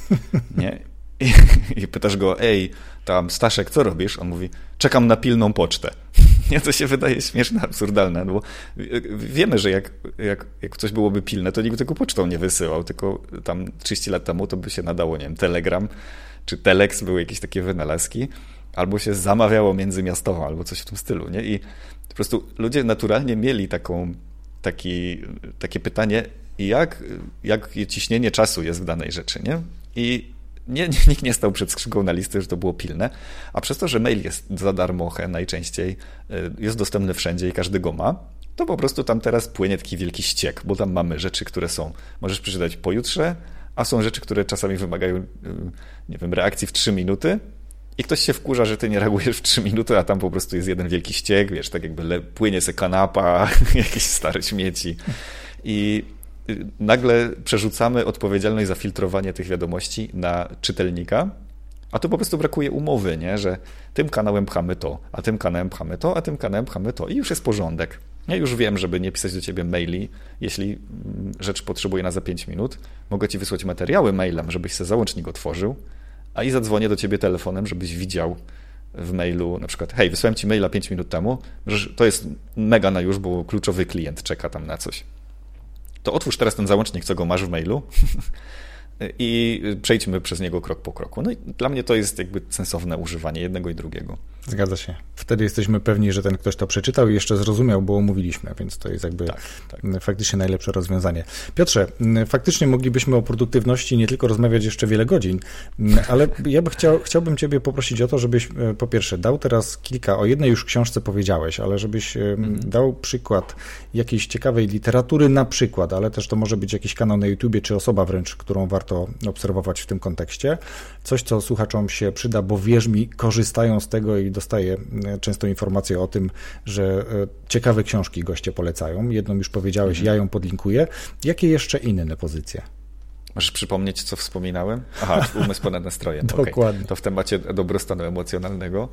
Nie? I, I, pytasz go, ej, tam Staszek, co robisz? On mówi, czekam na pilną pocztę. Nie, to się wydaje śmieszne, absurdalne, no bo wiemy, że jak, jak, jak coś byłoby pilne, to nikt tego pocztą nie wysyłał, tylko tam 30 lat temu to by się nadało, nie wiem, Telegram czy Telex, były jakieś takie wynalazki, albo się zamawiało międzymiastowo, albo coś w tym stylu, nie? I po prostu ludzie naturalnie mieli taką, taki, takie pytanie, jak, jak ciśnienie czasu jest w danej rzeczy, nie? I nie, nikt nie stał przed skrzynką na listy, że to było pilne, a przez to, że mail jest za darmo najczęściej, y, jest dostępny wszędzie i każdy go ma, to po prostu tam teraz płynie taki wielki ściek, bo tam mamy rzeczy, które są, możesz przeczytać pojutrze, a są rzeczy, które czasami wymagają, y, nie wiem, reakcji w 3 minuty i ktoś się wkurza, że ty nie reagujesz w 3 minuty, a tam po prostu jest jeden wielki ściek, wiesz, tak jakby płynie se kanapa, jakieś stare śmieci. I nagle przerzucamy odpowiedzialność za filtrowanie tych wiadomości na czytelnika, a tu po prostu brakuje umowy, nie? że tym kanałem pchamy to, a tym kanałem pchamy to, a tym kanałem pchamy to i już jest porządek. Ja już wiem, żeby nie pisać do ciebie maili, jeśli mm, rzecz potrzebuje na za 5 minut. Mogę ci wysłać materiały mailem, żebyś sobie załącznik otworzył, a i zadzwonię do ciebie telefonem, żebyś widział w mailu na przykład, hej, wysłałem ci maila 5 minut temu, że to jest mega na już, bo kluczowy klient czeka tam na coś to otwórz teraz ten załącznik, co go masz w mailu i przejdźmy przez niego krok po kroku. No i dla mnie to jest jakby sensowne używanie jednego i drugiego. Zgadza się. Wtedy jesteśmy pewni, że ten ktoś to przeczytał i jeszcze zrozumiał, bo omówiliśmy, więc to jest jakby tak, tak. faktycznie najlepsze rozwiązanie. Piotrze, faktycznie moglibyśmy o produktywności nie tylko rozmawiać jeszcze wiele godzin, ale ja by chciał, chciałbym Ciebie poprosić o to, żebyś e, po pierwsze dał teraz kilka, o jednej już książce powiedziałeś, ale żebyś mhm. dał przykład jakiejś ciekawej literatury na przykład, ale też to może być jakiś kanał na YouTubie, czy osoba wręcz, którą warto obserwować w tym kontekście. Coś, co słuchaczom się przyda, bo wierz mi, korzystają z tego i dostaję e, często informacje o tym, że e, ciekawe książki goście polecają. Jedną już powiedziałeś, mhm. ja ją podlinkuję. Jakie jeszcze inne pozycje? Możesz przypomnieć, co wspominałem? Aha, umysł ponad nastrojem. Dokładnie. Okay. To w temacie dobrostanu emocjonalnego.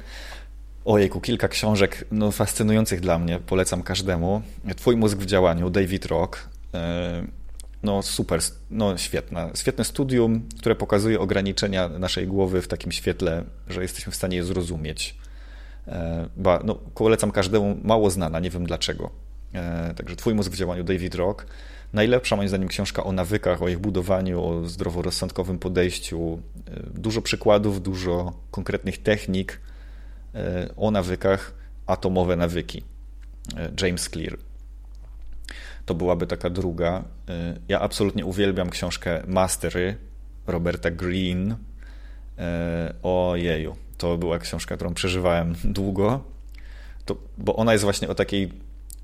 Ojejku, kilka książek no, fascynujących dla mnie, polecam każdemu. Twój mózg w działaniu, David Rock. E, no super, no świetne. Świetne studium, które pokazuje ograniczenia naszej głowy w takim świetle, że jesteśmy w stanie je zrozumieć. E, ba, no, polecam każdemu, mało znana, nie wiem dlaczego. E, także Twój mózg w działaniu, David Rock. Najlepsza moim zdaniem książka o nawykach, o ich budowaniu, o zdroworozsądkowym podejściu. Dużo przykładów, dużo konkretnych technik o nawykach, atomowe nawyki. James Clear. To byłaby taka druga. Ja absolutnie uwielbiam książkę Mastery Roberta Green. O jeju, to była książka, którą przeżywałem długo, to, bo ona jest właśnie o takiej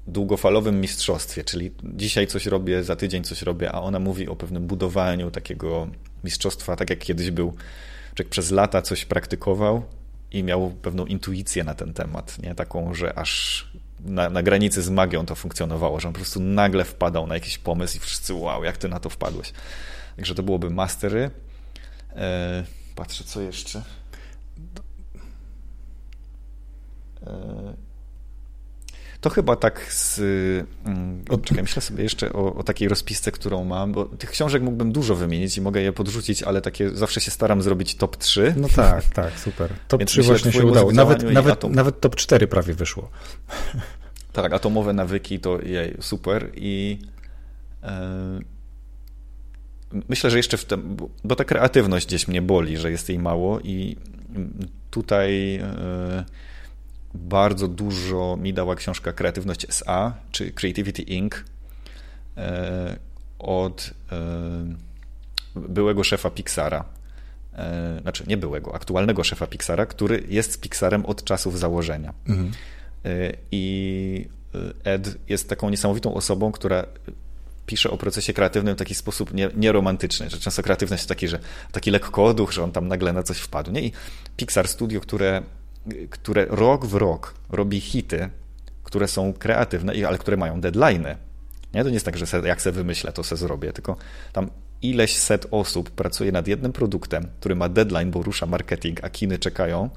długofalowym mistrzostwie, czyli dzisiaj coś robię, za tydzień coś robię, a ona mówi o pewnym budowaniu takiego mistrzostwa, tak jak kiedyś był. Człowiek przez lata coś praktykował i miał pewną intuicję na ten temat, nie? taką, że aż na, na granicy z magią to funkcjonowało, że on po prostu nagle wpadał na jakiś pomysł i wszyscy wow, jak ty na to wpadłeś. Także to byłoby mastery. E, patrzę, co jeszcze. To chyba tak z. Mm, czekaj, myślę sobie jeszcze o, o, takiej rozpisce, którą mam, bo tych książek mógłbym dużo wymienić i mogę je podrzucić, ale takie zawsze się staram zrobić top 3. No tak, tak, super. Top Więc 3 myślę, właśnie się udało. Nawet, nawet, atom... nawet top 4 prawie wyszło. Tak, atomowe nawyki to jej, super i. E, myślę, że jeszcze w tym, bo ta kreatywność gdzieś mnie boli, że jest jej mało i tutaj e, bardzo dużo mi dała książka Kreatywność SA, czy Creativity Inc. E, od byłego szefa Pixara. Znaczy, nie byłego, aktualnego szefa Pixara, który jest z Pixarem od czasów założenia. Mhm. I Ed jest taką niesamowitą osobą, która pisze o procesie kreatywnym w taki sposób nie, nieromantyczny, że często kreatywność jest taki, że taki lekko odduch, że on tam nagle na coś wpadł. Nie? I Pixar Studio, które, które rok w rok robi hity, które są kreatywne, ale które mają deadline'y. Nie? To nie jest tak, że se, jak se wymyślę, to se zrobię, tylko tam ileś set osób pracuje nad jednym produktem, który ma deadline, bo rusza marketing, a kiny czekają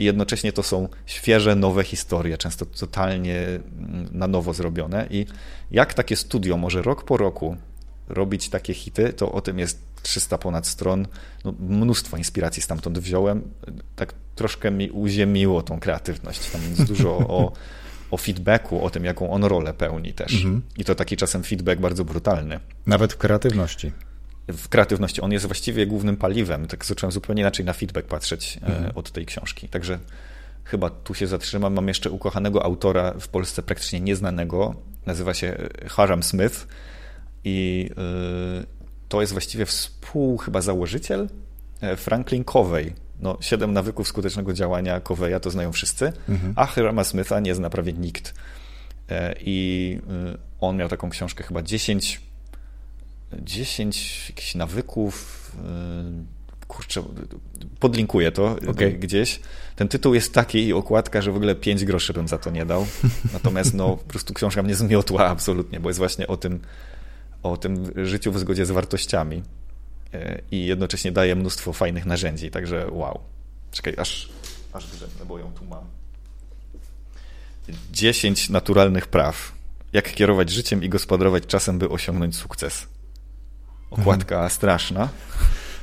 i jednocześnie to są świeże, nowe historie, często totalnie mm, na nowo zrobione. I jak takie studio może rok po roku robić takie hity, to o tym jest 300 ponad stron. No, mnóstwo inspiracji stamtąd wziąłem. Tak troszkę mi uziemiło tą kreatywność. Tam jest dużo o, o feedbacku, o tym, jaką on rolę pełni też. Mhm. I to taki czasem feedback bardzo brutalny. Nawet w kreatywności w kreatywności. On jest właściwie głównym paliwem. Tak zacząłem zupełnie inaczej na feedback patrzeć e, mhm. od tej książki. Także chyba tu się zatrzymam. Mam jeszcze ukochanego autora w Polsce praktycznie nieznanego. Nazywa się Haram Smith i e, to jest właściwie współ chyba założyciel Franklin Covey. No, siedem nawyków skutecznego działania Coveya to znają wszyscy, mhm. a Harama Smitha nie zna prawie nikt. I on miał taką książkę chyba 10 10 jakichś nawyków. Kurczę, podlinkuję to okay. gdzieś. Ten tytuł jest taki i okładka, że w ogóle 5 groszy bym za to nie dał. Natomiast no, po prostu książka mnie zmiotła absolutnie, bo jest właśnie o tym, o tym życiu w zgodzie z wartościami y, i jednocześnie daje mnóstwo fajnych narzędzi, także wow. Czekaj, aż, aż grzebnę, bo ją tu mam. 10 naturalnych praw. Jak kierować życiem i gospodarować czasem, by osiągnąć sukces okładka mhm. straszna.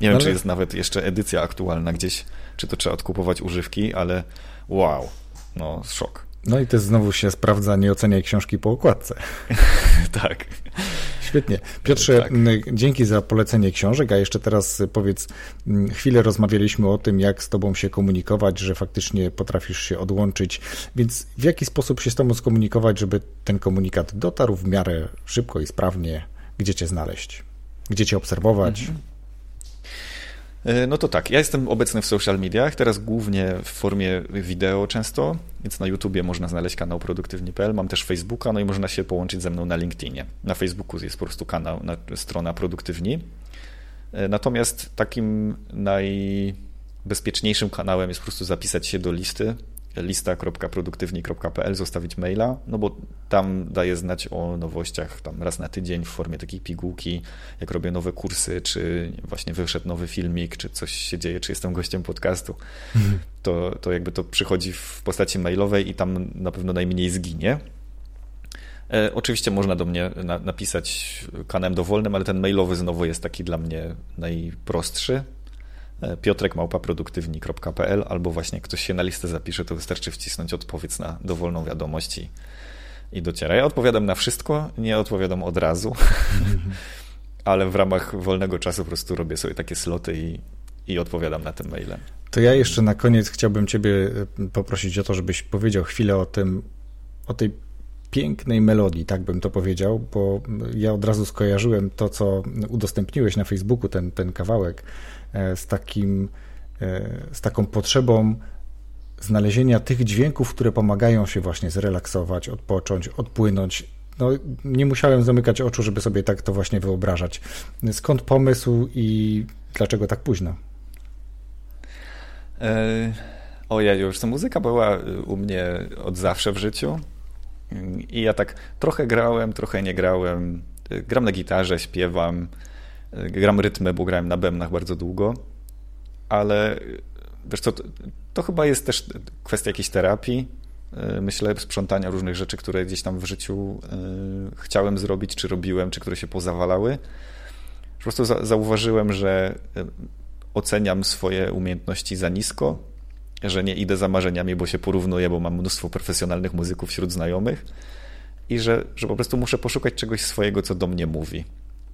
Nie wiem, ale... czy jest nawet jeszcze edycja aktualna gdzieś, czy to trzeba odkupować używki, ale wow, no szok. No i to znowu się sprawdza, nie oceniaj książki po okładce. tak. Świetnie. Piotrze, tak. dzięki za polecenie książek, a jeszcze teraz powiedz, chwilę rozmawialiśmy o tym, jak z tobą się komunikować, że faktycznie potrafisz się odłączyć, więc w jaki sposób się z tobą skomunikować, żeby ten komunikat dotarł w miarę szybko i sprawnie, gdzie cię znaleźć? Gdzie cię obserwować? Mhm. E, no to tak, ja jestem obecny w social mediach, teraz głównie w formie wideo często, więc na YouTubie można znaleźć kanał produktywni.pl, mam też Facebooka, no i można się połączyć ze mną na LinkedInie. Na Facebooku jest po prostu kanał, strona produktywni. E, natomiast takim najbezpieczniejszym kanałem jest po prostu zapisać się do listy lista.produktywni.pl, zostawić maila, no bo tam daję znać o nowościach tam raz na tydzień w formie takiej pigułki, jak robię nowe kursy, czy właśnie wyszedł nowy filmik, czy coś się dzieje, czy jestem gościem podcastu. Mhm. To, to jakby to przychodzi w postaci mailowej i tam na pewno najmniej zginie. E, oczywiście można do mnie na, napisać kanem dowolnym, ale ten mailowy znowu jest taki dla mnie najprostszy. Piotrek.produktywni.pl albo właśnie ktoś się na listę zapisze, to wystarczy wcisnąć odpowiedź na dowolną wiadomość i, i dociera. Ja odpowiadam na wszystko, nie odpowiadam od razu, ale w ramach wolnego czasu po prostu robię sobie takie sloty i, i odpowiadam na tym maile. To ja jeszcze na koniec chciałbym Ciebie e, poprosić o to, żebyś powiedział chwilę o tym, o tej pięknej melodii, tak bym to powiedział, bo ja od razu skojarzyłem to, co udostępniłeś na Facebooku, ten, ten kawałek, e, z, takim, e, z taką potrzebą znalezienia tych dźwięków, które pomagają się właśnie zrelaksować, odpocząć, odpłynąć. No, nie musiałem zamykać oczu, żeby sobie tak to właśnie wyobrażać. Skąd pomysł i dlaczego tak późno? E, ojej, już ta muzyka była u mnie od zawsze w życiu. I ja tak trochę grałem, trochę nie grałem. Gram na gitarze, śpiewam, gram rytmy, bo grałem na bębnach bardzo długo, ale wiesz co, to, to chyba jest też kwestia jakiejś terapii, myślę, sprzątania różnych rzeczy, które gdzieś tam w życiu e, chciałem zrobić, czy robiłem, czy które się pozawalały. Po prostu zauważyłem, że e, oceniam swoje umiejętności za nisko że nie idę za marzeniami, bo się porównuję, bo mam mnóstwo profesjonalnych muzyków wśród znajomych i że, że po prostu muszę poszukać czegoś swojego, co do mnie mówi.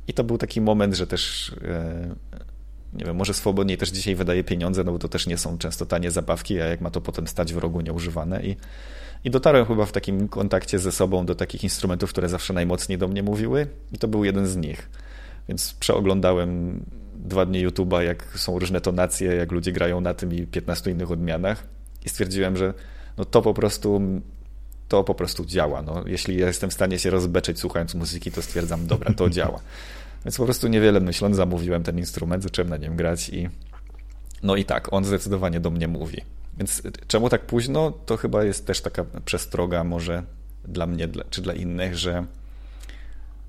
I to był taki moment, że też e, nie wiem, może swobodniej też dzisiaj wydaję pieniądze, no bo to też nie są często tanie zabawki, a jak ma to potem stać w rogu nieużywane i i dotarłem chyba w takim kontakcie ze sobą do takich instrumentów, które zawsze najmocniej do mnie mówiły, i to był jeden z nich. Więc przeoglądałem dwa dni YouTube'a, jak są różne tonacje, jak ludzie grają na tym i 15 innych odmianach i stwierdziłem, że no to po prostu to po prostu działa. No, jeśli ja jestem w stanie się rozbeczeć słuchając muzyki, to stwierdzam, dobra, to działa. Więc po prostu niewiele myśląc zamówiłem ten instrument, zacząłem na nim grać i no i tak, on zdecydowanie do mnie mówi. Więc czemu tak późno? To chyba jest też taka przestroga może dla mnie, czy dla innych, że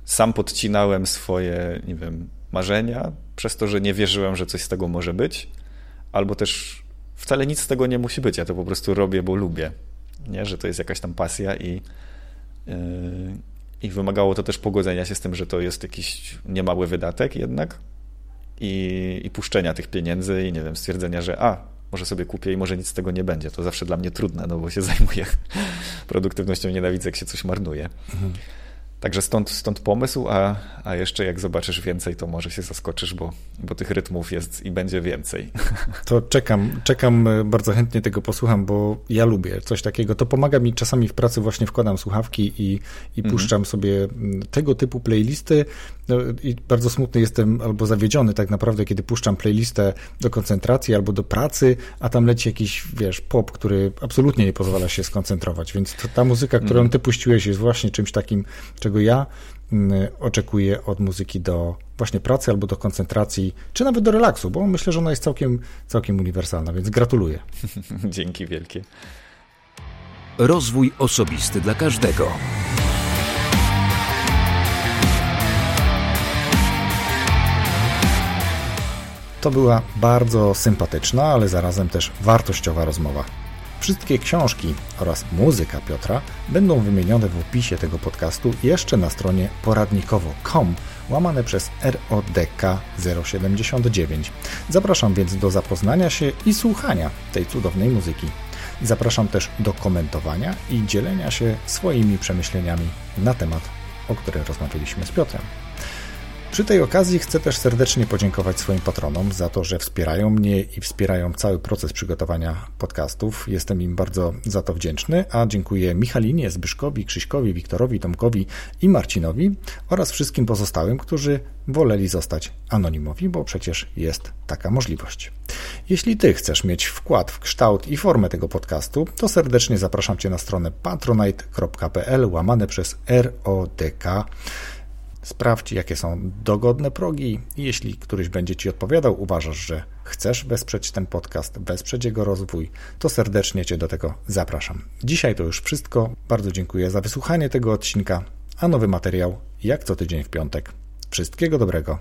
sam podcinałem swoje, nie wiem, marzenia, przez to, że nie wierzyłem, że coś z tego może być, albo też wcale nic z tego nie musi być. Ja to po prostu robię, bo lubię. Nie? Że to jest jakaś tam pasja i, yy, i wymagało to też pogodzenia się z tym, że to jest jakiś niemały wydatek jednak i, i puszczenia tych pieniędzy i nie wiem, stwierdzenia, że a, może sobie kupię i może nic z tego nie będzie. To zawsze dla mnie trudne, no bo się zajmuję produktywnością, nienawidzę, jak się coś marnuje. Mhm. Także stąd, stąd pomysł, a, a jeszcze jak zobaczysz więcej, to może się zaskoczysz, bo, bo tych rytmów jest i będzie więcej. To czekam, czekam, e, bardzo chętnie tego posłucham, bo ja lubię coś takiego. To pomaga mi czasami w pracy, właśnie wkładam słuchawki i, i mhm. puszczam sobie tego typu playlisty. No, I bardzo smutny jestem albo zawiedziony tak naprawdę, kiedy puszczam playlistę do koncentracji albo do pracy, a tam leci jakiś, wiesz, pop, który absolutnie nie pozwala się skoncentrować. Więc to, ta muzyka, którą mhm. ty puściłeś, jest właśnie czymś takim, czego czego ja mm, oczekuję od muzyki do właśnie pracy albo do koncentracji, czy nawet do relaksu, bo myślę, że ona jest całkiem, całkiem uniwersalna, więc gratuluję. Dzięki wielkie. Rozwój osobisty dla każdego. To była bardzo sympatyczna, ale zarazem też wartościowa rozmowa. Wszystkie książki oraz muzyka Piotra będą wymienione w opisie tego podcastu jeszcze na stronie poradnikowo.com łamane przez RODK 079. Zapraszam więc do zapoznania się i słuchania tej cudownej muzyki. Zapraszam też do komentowania i dzielenia się swoimi przemyśleniami na temat, o którym rozmawialiśmy z Piotrem. Przy tej okazji chcę też serdecznie podziękować swoim patronom za to, że wspierają mnie i wspierają cały proces przygotowania podcastów. Jestem im bardzo za to wdzięczny, a dziękuję Michalinie, Zbyszkowi, Krzyśkowi, Wiktorowi, Tomkowi i Marcinowi oraz wszystkim pozostałym, którzy woleli zostać anonimowi, bo przecież jest taka możliwość. Jeśli Ty chcesz mieć wkład w kształt i formę tego podcastu, to serdecznie zapraszam Cię na stronę patronite.pl łamane przez RODK Sprawdź, jakie są dogodne progi i jeśli któryś będzie Ci odpowiadał, uważasz, że chcesz wesprzeć ten podcast, wesprzeć jego rozwój, to serdecznie Cię do tego zapraszam. Dzisiaj to już wszystko. Bardzo dziękuję za wysłuchanie tego odcinka, a nowy materiał jak co tydzień w piątek. Wszystkiego dobrego.